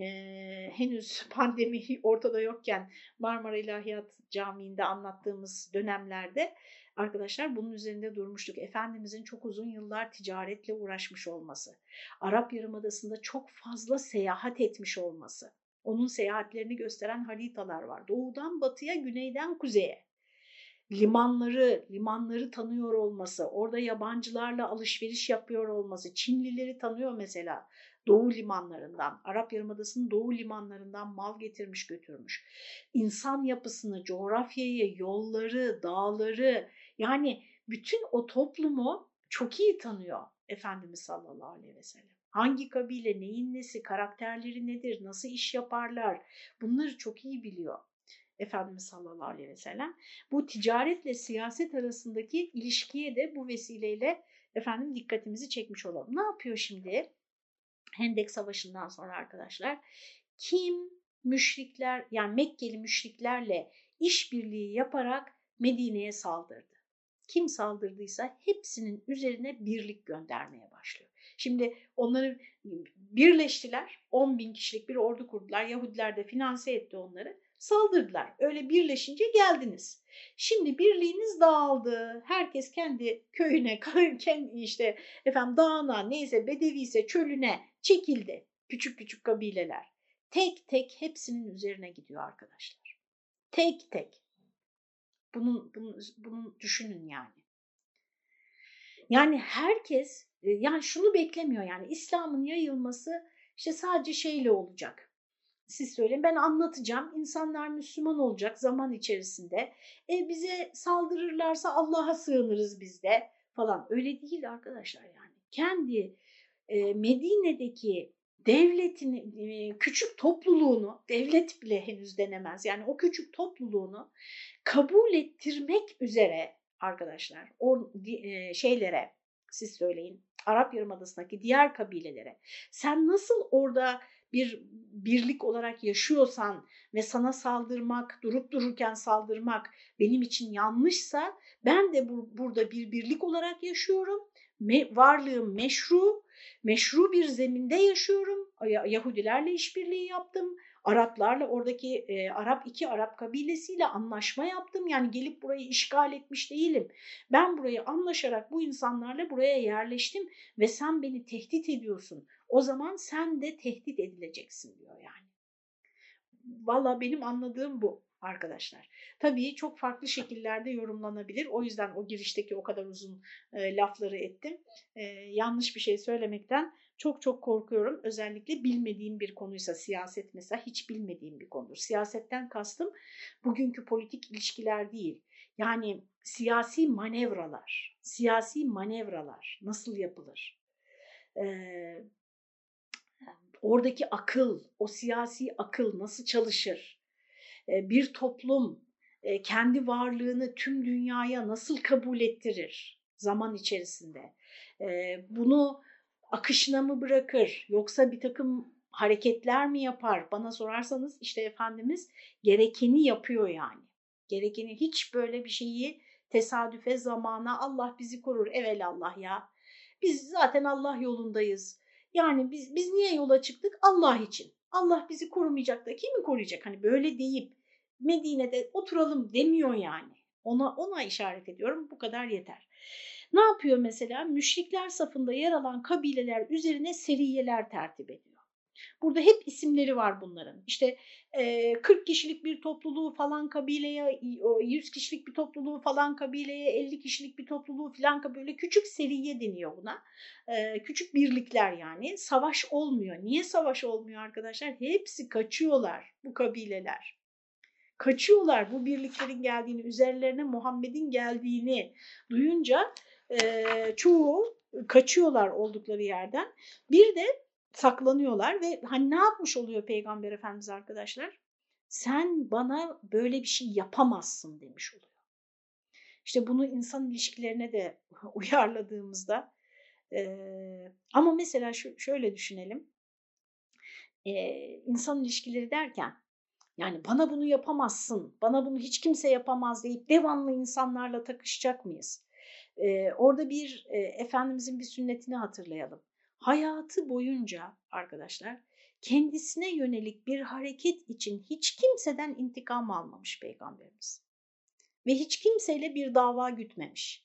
e, henüz (laughs) pandemi ortada yokken Marmara İlahiyat Camii'nde anlattığımız dönemlerde arkadaşlar bunun üzerinde durmuştuk. Efendimizin çok uzun yıllar ticaretle uğraşmış olması, Arap Yarımadası'nda çok fazla seyahat etmiş olması, onun seyahatlerini gösteren haritalar var. Doğudan batıya, güneyden kuzeye. Limanları, limanları tanıyor olması, orada yabancılarla alışveriş yapıyor olması, Çinlileri tanıyor mesela doğu limanlarından, Arap Yarımadası'nın doğu limanlarından mal getirmiş götürmüş. İnsan yapısını, coğrafyayı, yolları, dağları, yani bütün o toplumu çok iyi tanıyor Efendimiz sallallahu aleyhi ve sellem. Hangi kabile, neyin nesi, karakterleri nedir, nasıl iş yaparlar bunları çok iyi biliyor. Efendimiz sallallahu aleyhi ve sellem. Bu ticaretle siyaset arasındaki ilişkiye de bu vesileyle efendim dikkatimizi çekmiş olalım. Ne yapıyor şimdi? Hendek Savaşı'ndan sonra arkadaşlar kim müşrikler yani Mekkeli müşriklerle işbirliği yaparak Medine'ye saldırdı kim saldırdıysa hepsinin üzerine birlik göndermeye başlıyor. Şimdi onları birleştiler, 10 bin kişilik bir ordu kurdular. Yahudiler de finanse etti onları. Saldırdılar. Öyle birleşince geldiniz. Şimdi birliğiniz dağıldı. Herkes kendi köyüne, (laughs) kendi işte efendim dağına, neyse bedevi ise çölüne çekildi. Küçük küçük kabileler. Tek tek hepsinin üzerine gidiyor arkadaşlar. Tek tek. Bunun, bunun, bunun düşünün yani. Yani herkes e, yani şunu beklemiyor yani İslam'ın yayılması işte sadece şeyle olacak. Siz söyleyin ben anlatacağım. İnsanlar Müslüman olacak zaman içerisinde. E bize saldırırlarsa Allah'a sığınırız biz de falan. Öyle değil arkadaşlar yani. Kendi e, Medine'deki devletini, e, küçük topluluğunu, devlet bile henüz denemez. Yani o küçük topluluğunu kabul ettirmek üzere arkadaşlar o e, şeylere siz söyleyin Arap Yarımadası'ndaki diğer kabilelere sen nasıl orada bir birlik olarak yaşıyorsan ve sana saldırmak, durup dururken saldırmak benim için yanlışsa ben de bu, burada bir birlik olarak yaşıyorum. Me, varlığım meşru, meşru bir zeminde yaşıyorum. Yahudilerle işbirliği yaptım. Araplarla oradaki e, Arap iki Arap kabilesiyle anlaşma yaptım. Yani gelip burayı işgal etmiş değilim. Ben burayı anlaşarak bu insanlarla buraya yerleştim ve sen beni tehdit ediyorsun. O zaman sen de tehdit edileceksin diyor yani. Valla benim anladığım bu arkadaşlar. Tabii çok farklı şekillerde yorumlanabilir. O yüzden o girişteki o kadar uzun e, lafları ettim. E, yanlış bir şey söylemekten çok çok korkuyorum. Özellikle bilmediğim bir konuysa siyaset mesela hiç bilmediğim bir konudur. Siyasetten kastım bugünkü politik ilişkiler değil. Yani siyasi manevralar, siyasi manevralar nasıl yapılır? Ee, oradaki akıl, o siyasi akıl nasıl çalışır? Ee, bir toplum e, kendi varlığını tüm dünyaya nasıl kabul ettirir zaman içerisinde? Ee, bunu akışına mı bırakır yoksa bir takım hareketler mi yapar? Bana sorarsanız işte Efendimiz gerekeni yapıyor yani. Gerekeni hiç böyle bir şeyi tesadüfe zamana Allah bizi korur evelallah ya. Biz zaten Allah yolundayız. Yani biz, biz niye yola çıktık? Allah için. Allah bizi korumayacak da kimi koruyacak? Hani böyle deyip Medine'de oturalım demiyor yani. Ona ona işaret ediyorum. Bu kadar yeter. Ne yapıyor mesela? Müşrikler safında yer alan kabileler üzerine seriyeler tertip ediyor. Burada hep isimleri var bunların. İşte e, 40 kişilik bir topluluğu falan kabileye, 100 kişilik bir topluluğu falan kabileye, 50 kişilik bir topluluğu falan böyle küçük seriye deniyor buna. Küçük birlikler yani. Savaş olmuyor. Niye savaş olmuyor arkadaşlar? Hepsi kaçıyorlar bu kabileler kaçıyorlar bu birliklerin geldiğini, üzerlerine Muhammed'in geldiğini duyunca çoğu kaçıyorlar oldukları yerden. Bir de saklanıyorlar ve hani ne yapmış oluyor Peygamber Efendimiz arkadaşlar? Sen bana böyle bir şey yapamazsın demiş oluyor. İşte bunu insan ilişkilerine de (laughs) uyarladığımızda e, ama mesela şu, şöyle düşünelim. E, insan ilişkileri derken yani bana bunu yapamazsın, bana bunu hiç kimse yapamaz deyip devamlı insanlarla takışacak mıyız? Ee, orada bir e, Efendimizin bir sünnetini hatırlayalım. Hayatı boyunca arkadaşlar kendisine yönelik bir hareket için hiç kimseden intikam almamış peygamberimiz. Ve hiç kimseyle bir dava gütmemiş.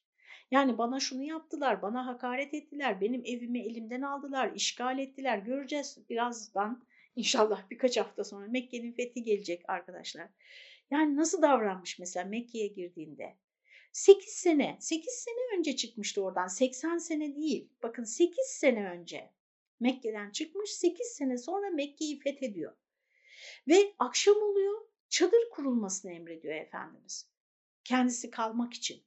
Yani bana şunu yaptılar, bana hakaret ettiler, benim evimi elimden aldılar, işgal ettiler. Göreceğiz birazdan İnşallah birkaç hafta sonra Mekke'nin fethi gelecek arkadaşlar. Yani nasıl davranmış mesela Mekke'ye girdiğinde? 8 sene, 8 sene önce çıkmıştı oradan. 80 sene değil. Bakın 8 sene önce Mekke'den çıkmış. 8 sene sonra Mekke'yi fethediyor. Ve akşam oluyor. Çadır kurulmasını emrediyor Efendimiz. Kendisi kalmak için.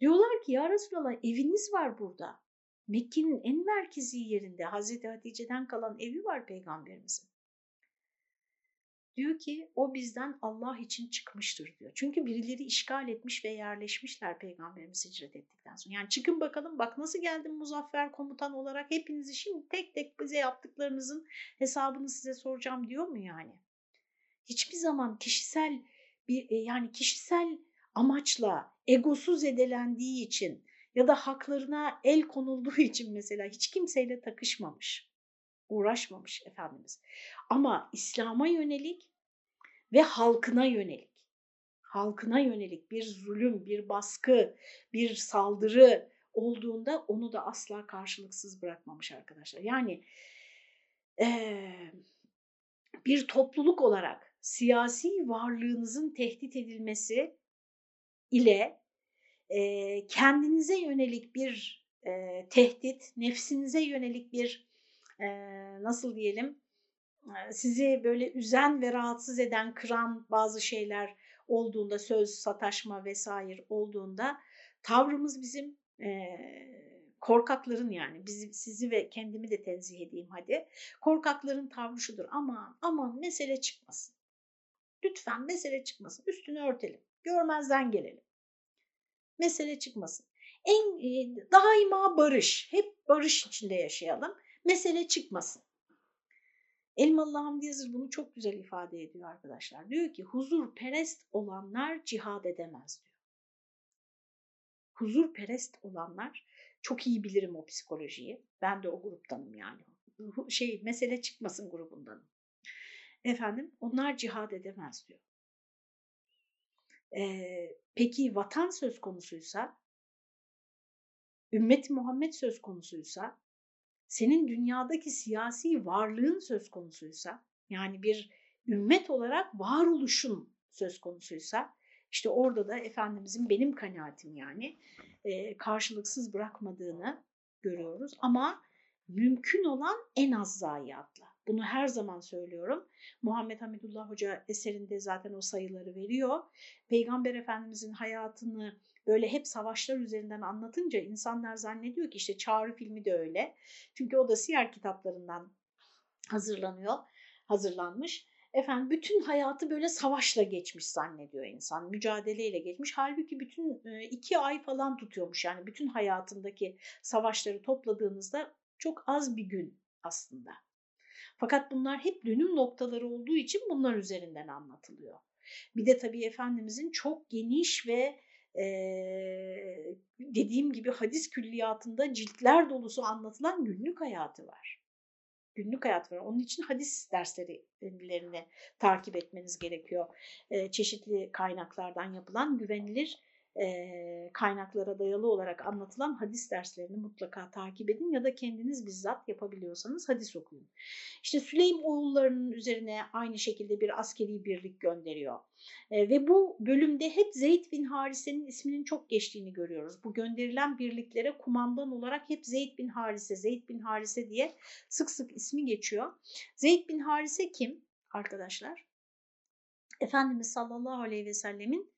Diyorlar ki ya Resulallah eviniz var burada. Mekke'nin en merkezi yerinde Hazreti Hatice'den kalan evi var peygamberimizin. Diyor ki o bizden Allah için çıkmıştır diyor. Çünkü birileri işgal etmiş ve yerleşmişler peygamberimiz hicret ettikten sonra. Yani çıkın bakalım bak nasıl geldim muzaffer komutan olarak hepinizi şimdi tek tek bize yaptıklarınızın hesabını size soracağım diyor mu yani? Hiçbir zaman kişisel bir e, yani kişisel amaçla egosu zedelendiği için ya da haklarına el konulduğu (laughs) için mesela hiç kimseyle takışmamış, uğraşmamış Efendimiz. Ama İslam'a yönelik ve halkına yönelik, halkına yönelik bir zulüm, bir baskı, bir saldırı olduğunda onu da asla karşılıksız bırakmamış arkadaşlar. Yani ee, bir topluluk olarak siyasi varlığınızın tehdit edilmesi ile e, kendinize yönelik bir e, tehdit, nefsinize yönelik bir e, nasıl diyelim sizi böyle üzen ve rahatsız eden, kıran bazı şeyler olduğunda, söz, sataşma vesaire olduğunda tavrımız bizim e, korkakların yani bizi, sizi ve kendimi de tenzih edeyim hadi. Korkakların tavrı şudur aman aman mesele çıkmasın. Lütfen mesele çıkmasın üstünü örtelim görmezden gelelim. Mesele çıkmasın. En e, daima barış. Hep barış içinde yaşayalım. Mesele çıkmasın. Elmalı Hamdi Yazır bunu çok güzel ifade ediyor arkadaşlar. Diyor ki huzur perest olanlar cihad edemez diyor. Huzur perest olanlar çok iyi bilirim o psikolojiyi. Ben de o gruptanım yani. Şey mesele çıkmasın grubundanım. Efendim onlar cihad edemez diyor. Ee, peki vatan söz konusuysa, ümmet Muhammed söz konusuysa, senin dünyadaki siyasi varlığın söz konusuysa, yani bir ümmet olarak varoluşun söz konusuysa, işte orada da Efendimizin benim kanaatim yani e, karşılıksız bırakmadığını görüyoruz. Ama mümkün olan en az zayiatla. Bunu her zaman söylüyorum. Muhammed Hamidullah Hoca eserinde zaten o sayıları veriyor. Peygamber Efendimizin hayatını böyle hep savaşlar üzerinden anlatınca insanlar zannediyor ki işte Çağrı filmi de öyle. Çünkü o da siyer kitaplarından hazırlanıyor, hazırlanmış. Efendim bütün hayatı böyle savaşla geçmiş zannediyor insan, mücadeleyle geçmiş. Halbuki bütün iki ay falan tutuyormuş yani bütün hayatındaki savaşları topladığınızda çok az bir gün aslında. Fakat bunlar hep dönüm noktaları olduğu için bunlar üzerinden anlatılıyor. Bir de tabii Efendimizin çok geniş ve e, dediğim gibi hadis külliyatında ciltler dolusu anlatılan günlük hayatı var. Günlük hayat var. Onun için hadis derslerini takip etmeniz gerekiyor. E, çeşitli kaynaklardan yapılan güvenilir kaynaklara dayalı olarak anlatılan hadis derslerini mutlaka takip edin ya da kendiniz bizzat yapabiliyorsanız hadis okuyun. İşte Süleym oğullarının üzerine aynı şekilde bir askeri birlik gönderiyor. Ve bu bölümde hep Zeyd bin Harise'nin isminin çok geçtiğini görüyoruz. Bu gönderilen birliklere kumandan olarak hep Zeyd bin Harise, Zeyd bin Harise diye sık sık ismi geçiyor. Zeyd bin Harise kim arkadaşlar? Efendimiz sallallahu aleyhi ve sellemin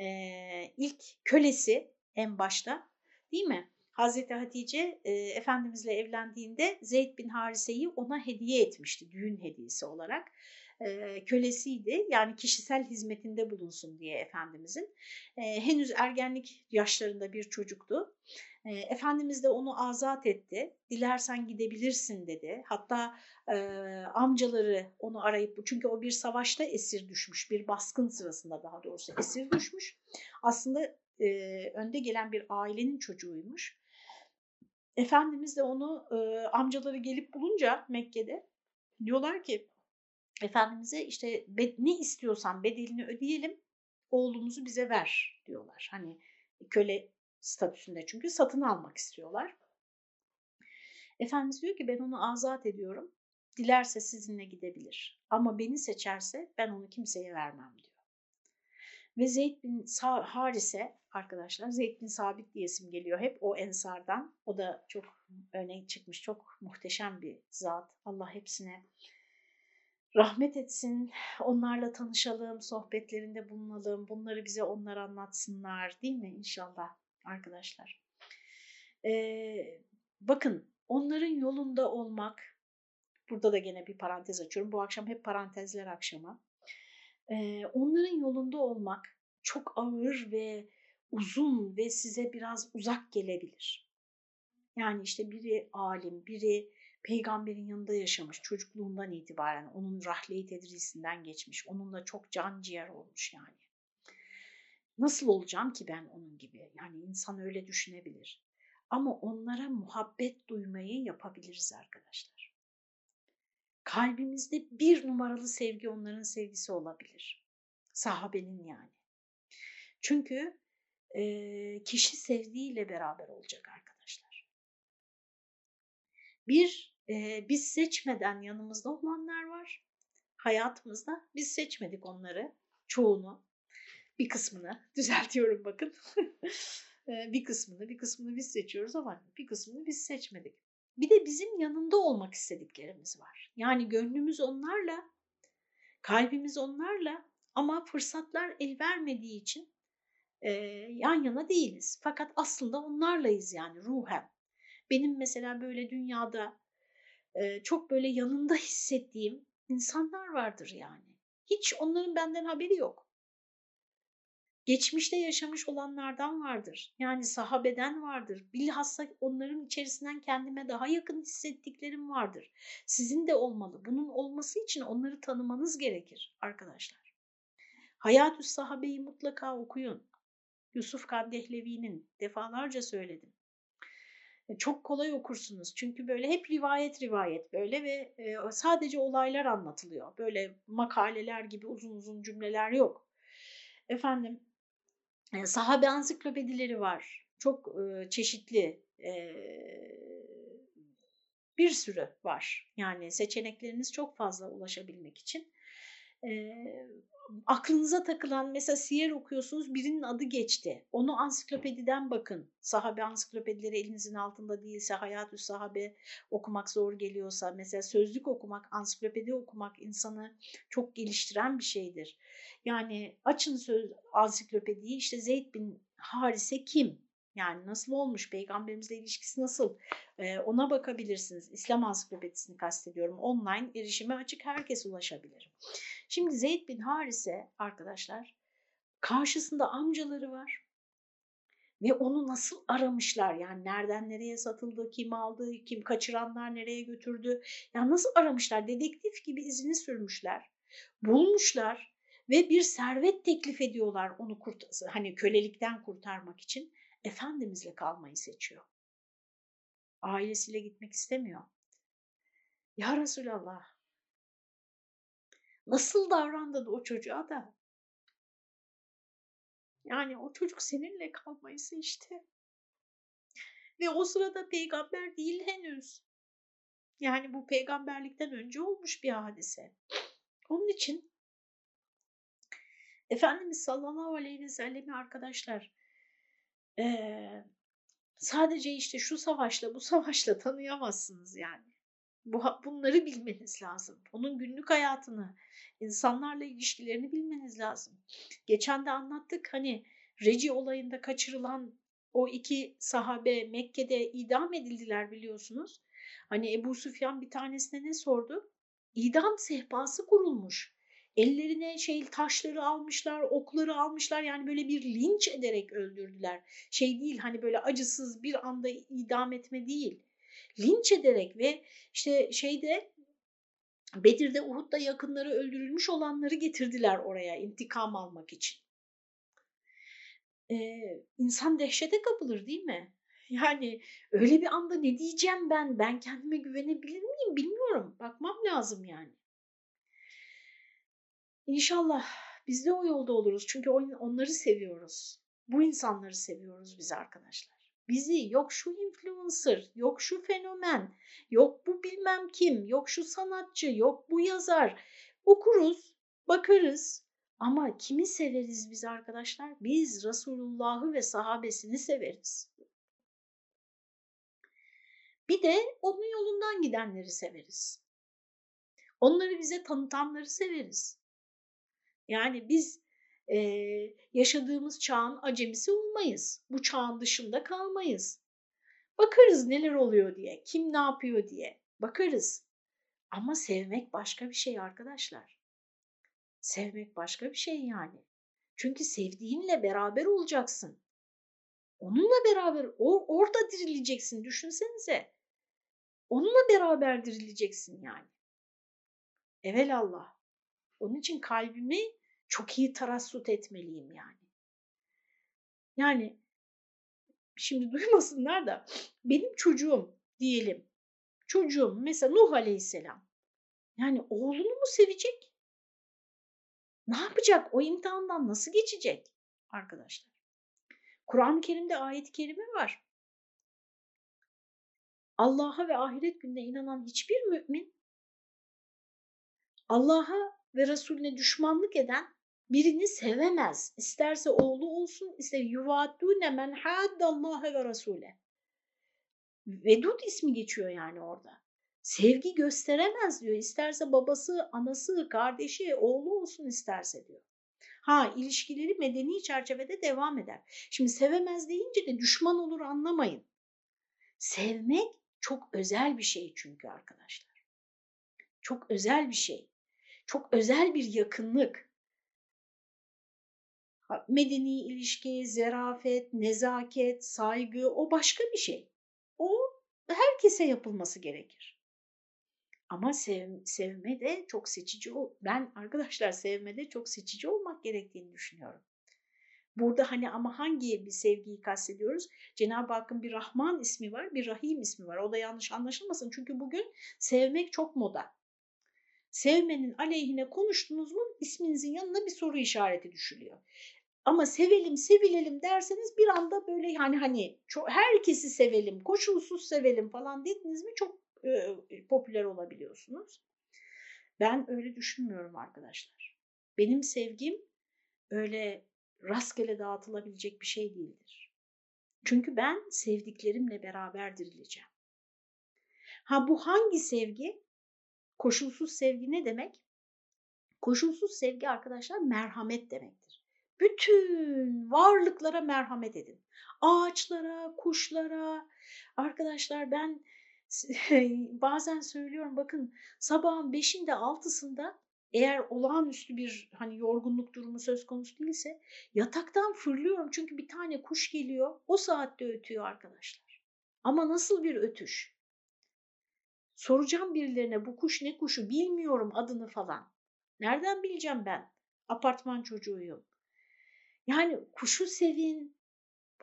e, ilk kölesi en başta değil mi? Hazreti Hatice e, Efendimizle evlendiğinde Zeyd bin Harise'yi ona hediye etmişti düğün hediyesi olarak. E, kölesiydi yani kişisel hizmetinde bulunsun diye Efendimizin. E, henüz ergenlik yaşlarında bir çocuktu. E, Efendimiz de onu azat etti. Dilersen gidebilirsin dedi. Hatta e, amcaları onu arayıp çünkü o bir savaşta esir düşmüş. Bir baskın sırasında daha doğrusu esir düşmüş. Aslında e, önde gelen bir ailenin çocuğuymuş. Efendimiz de onu e, amcaları gelip bulunca Mekke'de diyorlar ki Efendimiz'e işte ne istiyorsan bedelini ödeyelim oğlumuzu bize ver diyorlar. Hani köle statüsünde çünkü satın almak istiyorlar. Efendimiz diyor ki ben onu azat ediyorum. Dilerse sizinle gidebilir. Ama beni seçerse ben onu kimseye vermem diyor. Ve Zeyd bin Harise arkadaşlar Zeyd bin Sabit diye isim geliyor hep o ensardan. O da çok öne çıkmış çok muhteşem bir zat. Allah hepsine rahmet etsin, onlarla tanışalım, sohbetlerinde bulunalım, bunları bize onlar anlatsınlar değil mi inşallah arkadaşlar? Ee, bakın onların yolunda olmak, burada da gene bir parantez açıyorum, bu akşam hep parantezler akşama. Ee, onların yolunda olmak çok ağır ve uzun ve size biraz uzak gelebilir. Yani işte biri alim, biri peygamberin yanında yaşamış çocukluğundan itibaren onun rahle-i tedrisinden geçmiş. Onunla çok can ciğer olmuş yani. Nasıl olacağım ki ben onun gibi? Yani insan öyle düşünebilir. Ama onlara muhabbet duymayı yapabiliriz arkadaşlar. Kalbimizde bir numaralı sevgi onların sevgisi olabilir. Sahabenin yani. Çünkü e, kişi sevdiğiyle beraber olacak arkadaşlar. Bir, e, biz seçmeden yanımızda olanlar var hayatımızda. Biz seçmedik onları, çoğunu bir kısmını (laughs) düzeltiyorum bakın. (laughs) bir kısmını, bir kısmını biz seçiyoruz ama bir kısmını biz seçmedik. Bir de bizim yanında olmak istediklerimiz var. Yani gönlümüz onlarla, kalbimiz onlarla ama fırsatlar el vermediği için e, yan yana değiliz. Fakat aslında onlarlayız yani ruhen. Benim mesela böyle dünyada çok böyle yanında hissettiğim insanlar vardır yani. Hiç onların benden haberi yok. geçmişte yaşamış olanlardan vardır. Yani sahabeden vardır. Bilhassa onların içerisinden kendime daha yakın hissettiklerim vardır. Sizin de olmalı. Bunun olması için onları tanımanız gerekir arkadaşlar. Hayatü Sahabe'yi mutlaka okuyun. Yusuf Kaddehlevi'nin defalarca söyledim. E, çok kolay okursunuz. Çünkü böyle hep rivayet rivayet böyle ve e, sadece olaylar anlatılıyor. Böyle makaleler gibi uzun uzun cümleler yok. Efendim e, sahabe ansiklopedileri var. Çok çeşitli bir sürü var. Yani seçenekleriniz çok fazla ulaşabilmek için aklınıza takılan mesela siyer okuyorsunuz birinin adı geçti. Onu ansiklopediden bakın. Sahabe ansiklopedileri elinizin altında değilse hayatü sahabe okumak zor geliyorsa mesela sözlük okumak, ansiklopedi okumak insanı çok geliştiren bir şeydir. Yani açın söz ansiklopediyi işte Zeyd bin Harise kim? Yani nasıl olmuş, peygamberimizle ilişkisi nasıl ee, ona bakabilirsiniz. İslam ansiklopedisini kastediyorum. Online erişime açık herkes ulaşabilir. Şimdi Zeyd bin Harise arkadaşlar karşısında amcaları var. Ve onu nasıl aramışlar yani nereden nereye satıldı, kim aldı, kim kaçıranlar nereye götürdü. Yani nasıl aramışlar dedektif gibi izini sürmüşler. Bulmuşlar ve bir servet teklif ediyorlar onu kurt hani kölelikten kurtarmak için. Efendimizle kalmayı seçiyor. Ailesiyle gitmek istemiyor. Ya Resulallah nasıl davrandın o çocuğa da? Yani o çocuk seninle kalmayı seçti. Ve o sırada peygamber değil henüz. Yani bu peygamberlikten önce olmuş bir hadise. Onun için Efendimiz sallallahu aleyhi ve sellemi arkadaşlar ee, sadece işte şu savaşla bu savaşla tanıyamazsınız yani. Bu, bunları bilmeniz lazım. Onun günlük hayatını, insanlarla ilişkilerini bilmeniz lazım. Geçen de anlattık hani Reci olayında kaçırılan o iki sahabe Mekke'de idam edildiler biliyorsunuz. Hani Ebu Süfyan bir tanesine ne sordu? İdam sehpası kurulmuş. Ellerine şey taşları almışlar, okları almışlar yani böyle bir linç ederek öldürdüler. Şey değil hani böyle acısız bir anda idam etme değil. Linç ederek ve işte şeyde Bedir'de Uhud'da yakınları öldürülmüş olanları getirdiler oraya intikam almak için. Ee, insan dehşete kapılır değil mi? Yani öyle bir anda ne diyeceğim ben? Ben kendime güvenebilir miyim bilmiyorum. Bakmam lazım yani. İnşallah biz de o yolda oluruz. Çünkü onları seviyoruz. Bu insanları seviyoruz biz arkadaşlar. Bizi yok şu influencer, yok şu fenomen, yok bu bilmem kim, yok şu sanatçı, yok bu yazar. Okuruz, bakarız ama kimi severiz biz arkadaşlar? Biz Resulullah'ı ve sahabesini severiz. Bir de onun yolundan gidenleri severiz. Onları bize tanıtanları severiz. Yani biz e, yaşadığımız çağın acemisi olmayız. Bu çağın dışında kalmayız. Bakarız neler oluyor diye, kim ne yapıyor diye bakarız. Ama sevmek başka bir şey arkadaşlar. Sevmek başka bir şey yani. Çünkü sevdiğinle beraber olacaksın. Onunla beraber o, orada dirileceksin düşünsenize. Onunla beraber dirileceksin yani. Evelallah. Onun için kalbimi çok iyi tarassut etmeliyim yani. Yani şimdi (laughs) duymasınlar da benim çocuğum diyelim. Çocuğum mesela Nuh Aleyhisselam. Yani oğlunu mu sevecek? Ne yapacak? O imtihandan nasıl geçecek arkadaşlar? Kur'an-ı Kerim'de ayet-i kerime var. Allah'a ve ahiret gününe inanan hiçbir mümin Allah'a ve Resulüne düşmanlık eden birini sevemez. İsterse oğlu olsun, ister yuvaddune men haddallâhe ve rasûle. Vedud ismi geçiyor yani orada. Sevgi gösteremez diyor. İsterse babası, anası, kardeşi, oğlu olsun isterse diyor. Ha ilişkileri medeni çerçevede devam eder. Şimdi sevemez deyince de düşman olur anlamayın. Sevmek çok özel bir şey çünkü arkadaşlar. Çok özel bir şey. Çok özel bir yakınlık. Medeni ilişki, zerafet, nezaket, saygı o başka bir şey. O herkese yapılması gerekir. Ama sev, sevme de çok seçici ol. Ben arkadaşlar sevmede çok seçici olmak gerektiğini düşünüyorum. Burada hani ama hangi bir sevgiyi kastediyoruz? Cenab-ı Hakk'ın bir Rahman ismi var, bir Rahim ismi var. O da yanlış anlaşılmasın. Çünkü bugün sevmek çok moda. Sevmenin aleyhine konuştunuz mu isminizin yanına bir soru işareti düşülüyor. Ama sevelim, sevilelim derseniz bir anda böyle yani hani çok, herkesi sevelim, koşulsuz sevelim falan dediniz mi çok e, popüler olabiliyorsunuz. Ben öyle düşünmüyorum arkadaşlar. Benim sevgim öyle rastgele dağıtılabilecek bir şey değildir. Çünkü ben sevdiklerimle beraber dirileceğim. Ha bu hangi sevgi? Koşulsuz sevgi ne demek? Koşulsuz sevgi arkadaşlar merhamet demektir. Bütün varlıklara merhamet edin. Ağaçlara, kuşlara. Arkadaşlar ben (laughs) bazen söylüyorum bakın sabahın beşinde altısında eğer olağanüstü bir hani yorgunluk durumu söz konusu değilse yataktan fırlıyorum çünkü bir tane kuş geliyor o saatte ötüyor arkadaşlar. Ama nasıl bir ötüş? Soracağım birilerine bu kuş ne kuşu bilmiyorum adını falan. Nereden bileceğim ben? Apartman çocuğuyum. Yani kuşu sevin,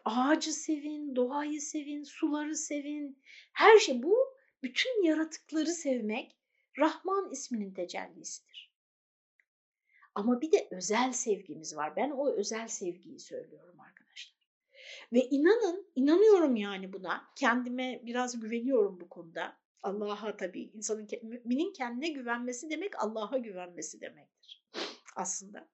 ağacı sevin, doğayı sevin, suları sevin. Her şey bu bütün yaratıkları sevmek Rahman isminin tecellisidir. Ama bir de özel sevgimiz var. Ben o özel sevgiyi söylüyorum arkadaşlar. Ve inanın, inanıyorum yani buna. Kendime biraz güveniyorum bu konuda. Allah'a tabii insanın müminin kendine güvenmesi demek Allah'a güvenmesi demektir (sniffs) aslında.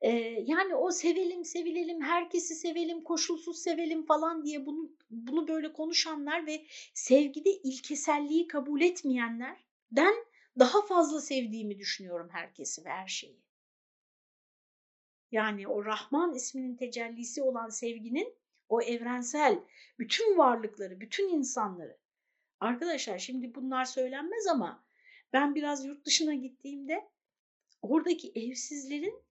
Ee, yani o sevelim sevilelim herkesi sevelim koşulsuz sevelim falan diye bunu bunu böyle konuşanlar ve sevgide ilkeselliği kabul etmeyenlerden daha fazla sevdiğimi düşünüyorum herkesi ve her şeyi. Yani o Rahman isminin tecellisi olan sevginin o evrensel bütün varlıkları, bütün insanları. Arkadaşlar şimdi bunlar söylenmez ama ben biraz yurt dışına gittiğimde oradaki evsizlerin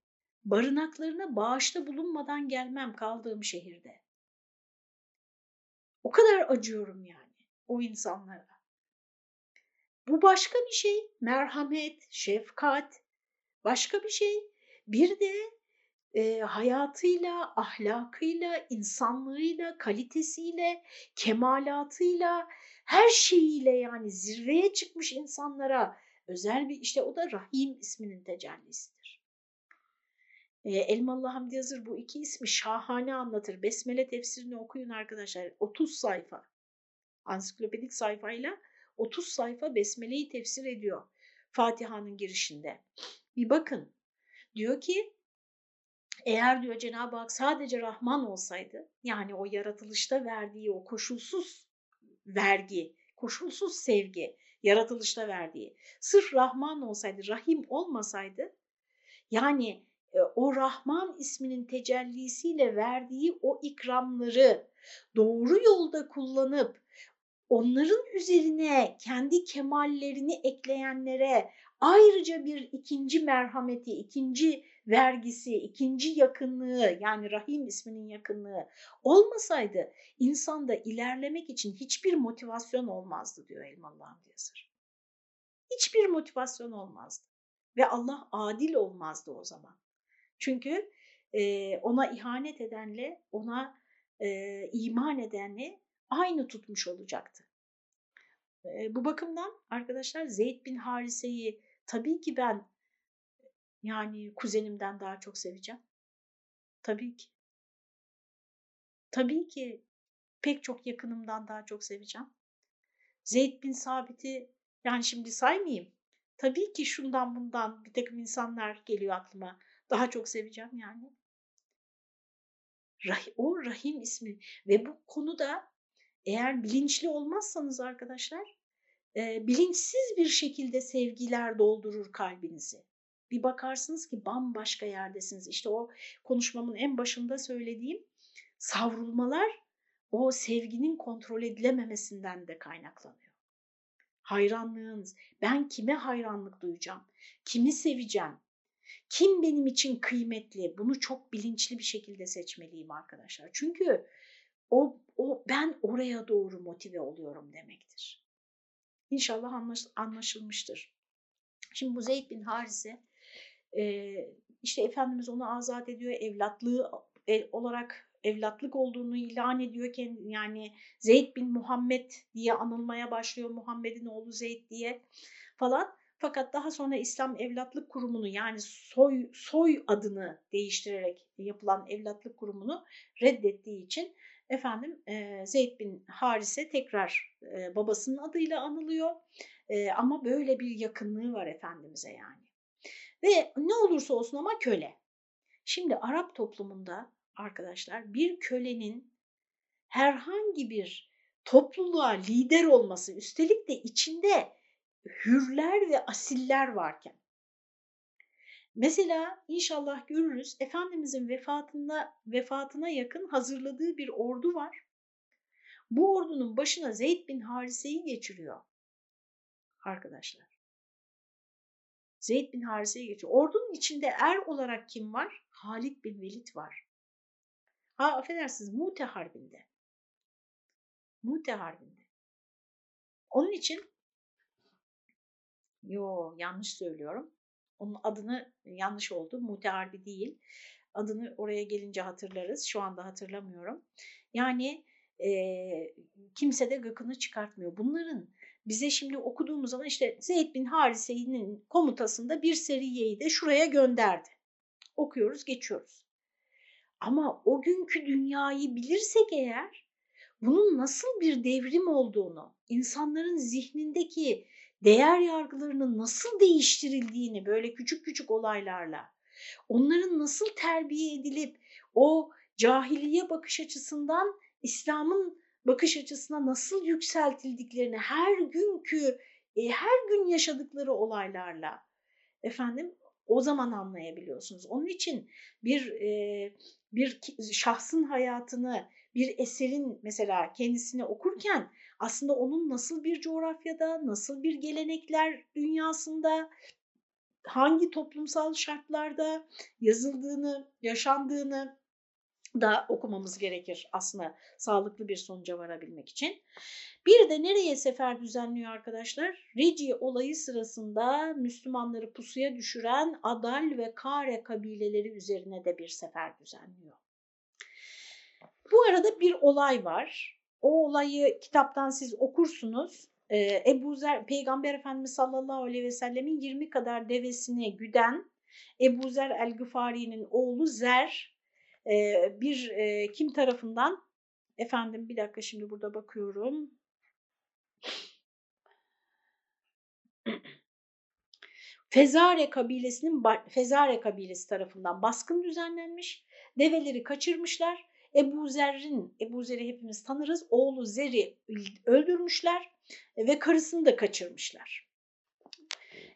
barınaklarına bağışta bulunmadan gelmem kaldığım şehirde. O kadar acıyorum yani o insanlara. Bu başka bir şey. Merhamet, şefkat başka bir şey. Bir de e, hayatıyla, ahlakıyla, insanlığıyla, kalitesiyle, kemalatıyla, her şeyiyle yani zirveye çıkmış insanlara özel bir işte o da Rahim isminin tecellisidir. E, Elmalı Hamdi Yazır bu iki ismi şahane anlatır. Besmele tefsirini okuyun arkadaşlar. 30 sayfa. Ansiklopedik sayfayla 30 sayfa Besmele'yi tefsir ediyor Fatiha'nın girişinde. Bir bakın diyor ki eğer diyor Cenab-ı Hak sadece Rahman olsaydı yani o yaratılışta verdiği o koşulsuz vergi, koşulsuz sevgi yaratılışta verdiği sırf Rahman olsaydı, Rahim olmasaydı yani e, o Rahman isminin tecellisiyle verdiği o ikramları doğru yolda kullanıp onların üzerine kendi kemallerini ekleyenlere ayrıca bir ikinci merhameti, ikinci vergisi, ikinci yakınlığı yani Rahim isminin yakınlığı olmasaydı insanda ilerlemek için hiçbir motivasyon olmazdı diyor Elmalı Hamdi Yazır. Hiçbir motivasyon olmazdı ve Allah adil olmazdı o zaman. Çünkü e, ona ihanet edenle ona e, iman edenle aynı tutmuş olacaktı. E, bu bakımdan arkadaşlar Zeyd bin Harise'yi tabii ki ben yani kuzenimden daha çok seveceğim. Tabii ki. Tabii ki pek çok yakınımdan daha çok seveceğim. Zeyd bin Sabit'i yani şimdi saymayayım. Tabii ki şundan bundan bir takım insanlar geliyor aklıma. Daha çok seveceğim yani. O Rahim ismi ve bu konuda eğer bilinçli olmazsanız arkadaşlar e, bilinçsiz bir şekilde sevgiler doldurur kalbinizi. Bir bakarsınız ki bambaşka yerdesiniz. İşte o konuşmamın en başında söylediğim savrulmalar o sevginin kontrol edilememesinden de kaynaklanıyor. Hayranlığınız, ben kime hayranlık duyacağım, kimi seveceğim, Kim benim için kıymetli? Bunu çok bilinçli bir şekilde seçmeliyim arkadaşlar. Çünkü o, o ben oraya doğru motive oluyorum demektir. İnşallah anlaş, anlaşılmıştır. Şimdi bu Zeyd bin Harise e, işte Efendimiz onu azat ediyor, evlatlığı olarak evlatlık olduğunu ilan ediyor. Yani Zeyd bin Muhammed diye anılmaya başlıyor. Muhammed'in oğlu Zeyd diye falan. Fakat daha sonra İslam Evlatlık Kurumu'nu yani soy, soy adını değiştirerek yapılan evlatlık kurumunu reddettiği için efendim e, Zeyd bin Harise tekrar e, babasının adıyla anılıyor. E, ama böyle bir yakınlığı var Efendimiz'e yani. Ve ne olursa olsun ama köle. Şimdi Arap toplumunda arkadaşlar bir kölenin herhangi bir topluluğa lider olması üstelik de içinde hürler ve asiller varken. Mesela inşallah görürüz Efendimizin vefatında vefatına yakın hazırladığı bir ordu var. Bu ordunun başına Zeyd bin Harise'yi geçiriyor arkadaşlar. Zeyd bin Harise'yi geçiyor. Ordunun içinde er olarak kim var? Halid bin Velid var. Ha affedersiniz Mute Harbi'nde. Mute Harbi'nde. Onun için yo yanlış söylüyorum. Onun adını yanlış oldu. Mute Harbi değil. Adını oraya gelince hatırlarız. Şu anda hatırlamıyorum. Yani e, kimse de gıkını çıkartmıyor. Bunların bize şimdi okuduğumuz zaman işte Zeyd bin Harise'nin komutasında bir seriyeyi de şuraya gönderdi. Okuyoruz, geçiyoruz. Ama o günkü dünyayı bilirsek eğer bunun nasıl bir devrim olduğunu, insanların zihnindeki değer yargılarının nasıl değiştirildiğini böyle küçük küçük olaylarla, onların nasıl terbiye edilip o cahiliye bakış açısından İslam'ın bakış açısına nasıl yükseltildiklerini her günkü, e, her gün yaşadıkları olaylarla efendim o zaman anlayabiliyorsunuz. Onun için bir e, bir şahsın hayatını, bir eserin mesela kendisini okurken aslında onun nasıl bir coğrafyada, nasıl bir gelenekler dünyasında, hangi toplumsal şartlarda yazıldığını, yaşandığını da okumamız gerekir aslında sağlıklı bir sonuca varabilmek için. Bir de nereye sefer düzenliyor arkadaşlar? Reci olayı sırasında Müslümanları pusuya düşüren Adal ve Kare kabileleri üzerine de bir sefer düzenliyor. Bu arada bir olay var. O olayı kitaptan siz okursunuz. Ee, Ebu Zer, Peygamber Efendimiz sallallahu aleyhi ve sellemin 20 kadar devesini güden Ebu Zer el-Gıfari'nin oğlu Zer bir kim tarafından efendim bir dakika şimdi burada bakıyorum Fezare kabilesinin Fezare kabilesi tarafından baskın düzenlenmiş. Develeri kaçırmışlar. Ebu Zer'in, Ebu Zer'i hepimiz tanırız. Oğlu Zer'i öldürmüşler ve karısını da kaçırmışlar.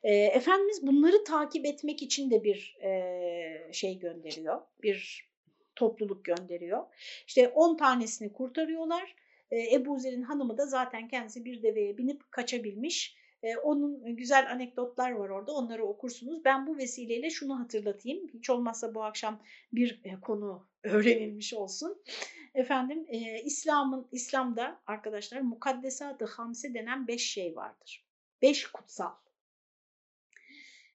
E, Efendimiz bunları takip etmek için de bir e, şey gönderiyor. Bir topluluk gönderiyor. İşte 10 tanesini kurtarıyorlar. E, Ebu Zer'in hanımı da zaten kendisi bir deveye binip kaçabilmiş. E, onun güzel anekdotlar var orada onları okursunuz. Ben bu vesileyle şunu hatırlatayım. Hiç olmazsa bu akşam bir e, konu öğrenilmiş olsun. Efendim İslam'ın İslam'da arkadaşlar mukaddesat-ı hamse denen beş şey vardır. Beş kutsal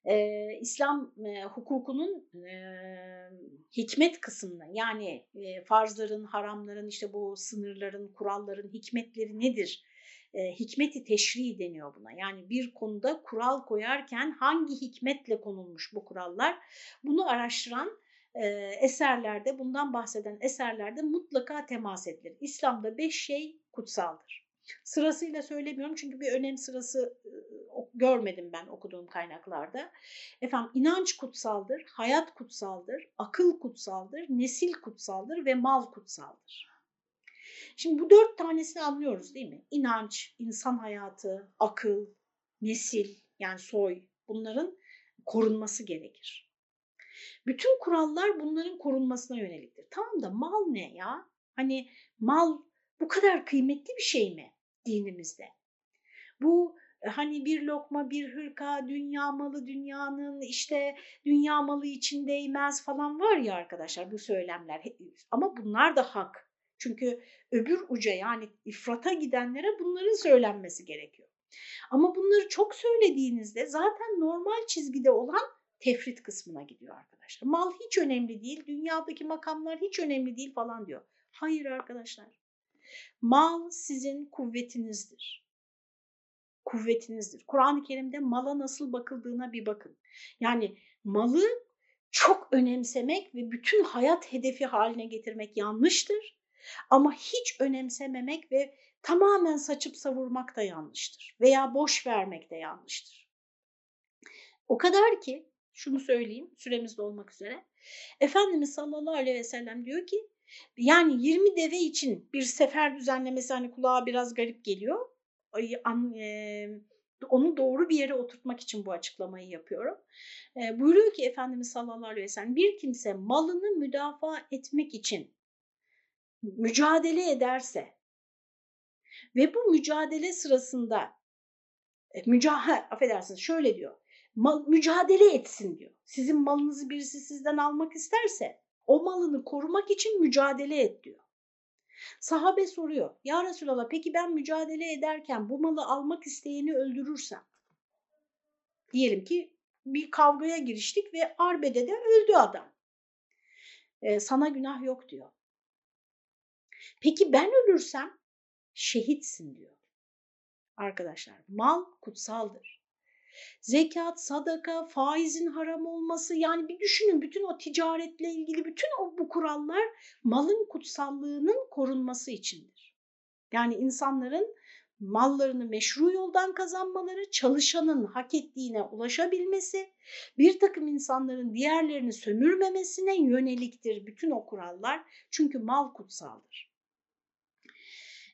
e, İslam e, hukukunun e, hikmet kısmını yani e, farzların, haramların, işte bu sınırların, kuralların hikmetleri nedir? E, hikmeti teşri deniyor buna. Yani bir konuda kural koyarken hangi hikmetle konulmuş bu kurallar? Bunu araştıran e, eserlerde, bundan bahseden eserlerde mutlaka temas edilir. İslam'da beş şey kutsaldır. Sırasıyla söylemiyorum çünkü bir önem sırası görmedim ben okuduğum kaynaklarda. Efendim inanç kutsaldır, hayat kutsaldır, akıl kutsaldır, nesil kutsaldır ve mal kutsaldır. Şimdi bu dört tanesini anlıyoruz değil mi? İnanç, insan hayatı, akıl, nesil yani soy bunların korunması gerekir. Bütün kurallar bunların korunmasına yöneliktir. Tamam da mal ne ya? Hani mal bu kadar kıymetli bir şey mi dinimizde? Bu hani bir lokma bir hırka dünya malı dünyanın işte dünya malı için değmez falan var ya arkadaşlar bu söylemler ama bunlar da hak. Çünkü öbür uca yani ifrata gidenlere bunların söylenmesi gerekiyor. Ama bunları çok söylediğinizde zaten normal çizgide olan tefrit kısmına gidiyor arkadaşlar. Mal hiç önemli değil, dünyadaki makamlar hiç önemli değil falan diyor. Hayır arkadaşlar. Mal sizin kuvvetinizdir. Kuvvetinizdir. Kur'an-ı Kerim'de mala nasıl bakıldığına bir bakın. Yani malı çok önemsemek ve bütün hayat hedefi haline getirmek yanlıştır. Ama hiç önemsememek ve tamamen saçıp savurmak da yanlıştır. Veya boş vermek de yanlıştır. O kadar ki şunu söyleyeyim süremiz olmak üzere. Efendimiz sallallahu aleyhi ve sellem diyor ki yani 20 deve için bir sefer düzenlemesi hani kulağa biraz garip geliyor. Onu doğru bir yere oturtmak için bu açıklamayı yapıyorum. Buyuruyor ki Efendimiz sallallahu aleyhi ve sellem bir kimse malını müdafaa etmek için mücadele ederse ve bu mücadele sırasında e, mücah affedersiniz şöyle diyor mal, mücadele etsin diyor. Sizin malınızı birisi sizden almak isterse o malını korumak için mücadele et diyor. Sahabe soruyor. Ya Resulallah peki ben mücadele ederken bu malı almak isteyeni öldürürsem? Diyelim ki bir kavgaya giriştik ve arbede de öldü adam. Ee, sana günah yok diyor. Peki ben ölürsem şehitsin diyor. Arkadaşlar mal kutsaldır zekat, sadaka, faizin haram olması yani bir düşünün bütün o ticaretle ilgili bütün o bu kurallar malın kutsallığının korunması içindir. Yani insanların mallarını meşru yoldan kazanmaları, çalışanın hak ettiğine ulaşabilmesi, bir takım insanların diğerlerini sömürmemesine yöneliktir bütün o kurallar. Çünkü mal kutsaldır.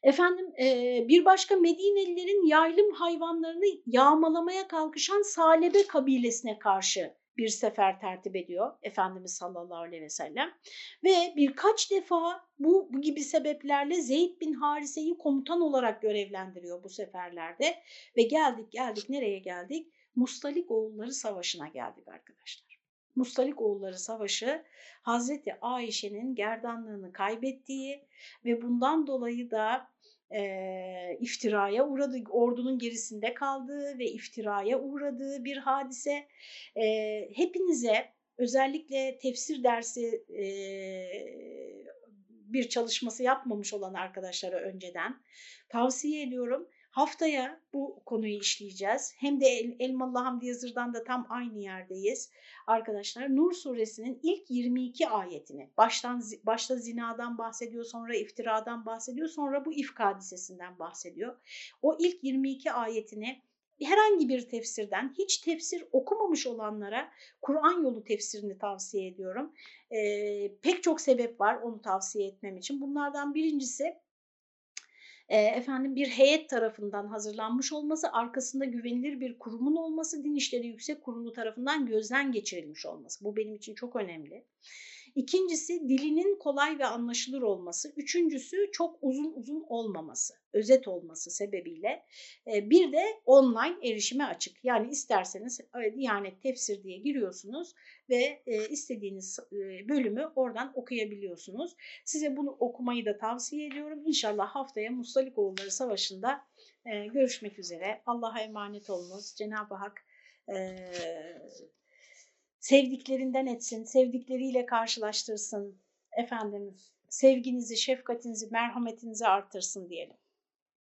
Efendim e, bir başka Medinelilerin yaylım hayvanlarını yağmalamaya kalkışan Salebe kabilesine karşı bir sefer tertip ediyor Efendimiz sallallahu aleyhi ve sellem. Ve birkaç defa bu, bu gibi sebeplerle Zeyd bin Harise'yi komutan olarak görevlendiriyor bu seferlerde. Ve geldik geldik nereye geldik? Mustalik oğulları savaşına geldik arkadaşlar. Mustalik oğulları savaşı Hazreti Ayşe'nin gerdanlığını kaybettiği ve bundan dolayı da e, iftiraya uğradı, ordunun gerisinde kaldığı ve iftiraya uğradığı bir hadise. E, hepinize özellikle tefsir dersi e, bir çalışması yapmamış olan arkadaşlara önceden tavsiye ediyorum. Haftaya bu konuyu işleyeceğiz. Hem de El Elmalı Hamdi Yazır'dan da tam aynı yerdeyiz. Arkadaşlar Nur suresinin ilk 22 ayetini baştan başta zinadan bahsediyor, sonra iftiradan bahsediyor, sonra bu ifk hadisesinden bahsediyor. O ilk 22 ayetini herhangi bir tefsirden hiç tefsir okumamış olanlara Kur'an yolu tefsirini tavsiye ediyorum. Ee, pek çok sebep var onu tavsiye etmem için. Bunlardan birincisi e, efendim bir heyet tarafından hazırlanmış olması, arkasında güvenilir bir kurumun olması, Din İşleri Yüksek Kurulu tarafından gözden geçirilmiş olması. Bu benim için çok önemli. İkincisi dilinin kolay ve anlaşılır olması. Üçüncüsü çok uzun uzun olmaması, özet olması sebebiyle. Bir de online erişime açık. Yani isterseniz Diyanet Tefsir diye giriyorsunuz ve istediğiniz bölümü oradan okuyabiliyorsunuz. Size bunu okumayı da tavsiye ediyorum. İnşallah haftaya Mustalikoğulları Savaşı'nda görüşmek üzere. Allah'a emanet olunuz. Cenab-ı Hak sevdiklerinden etsin, sevdikleriyle karşılaştırsın efendim. Sevginizi, şefkatinizi, merhametinizi artırsın diyelim.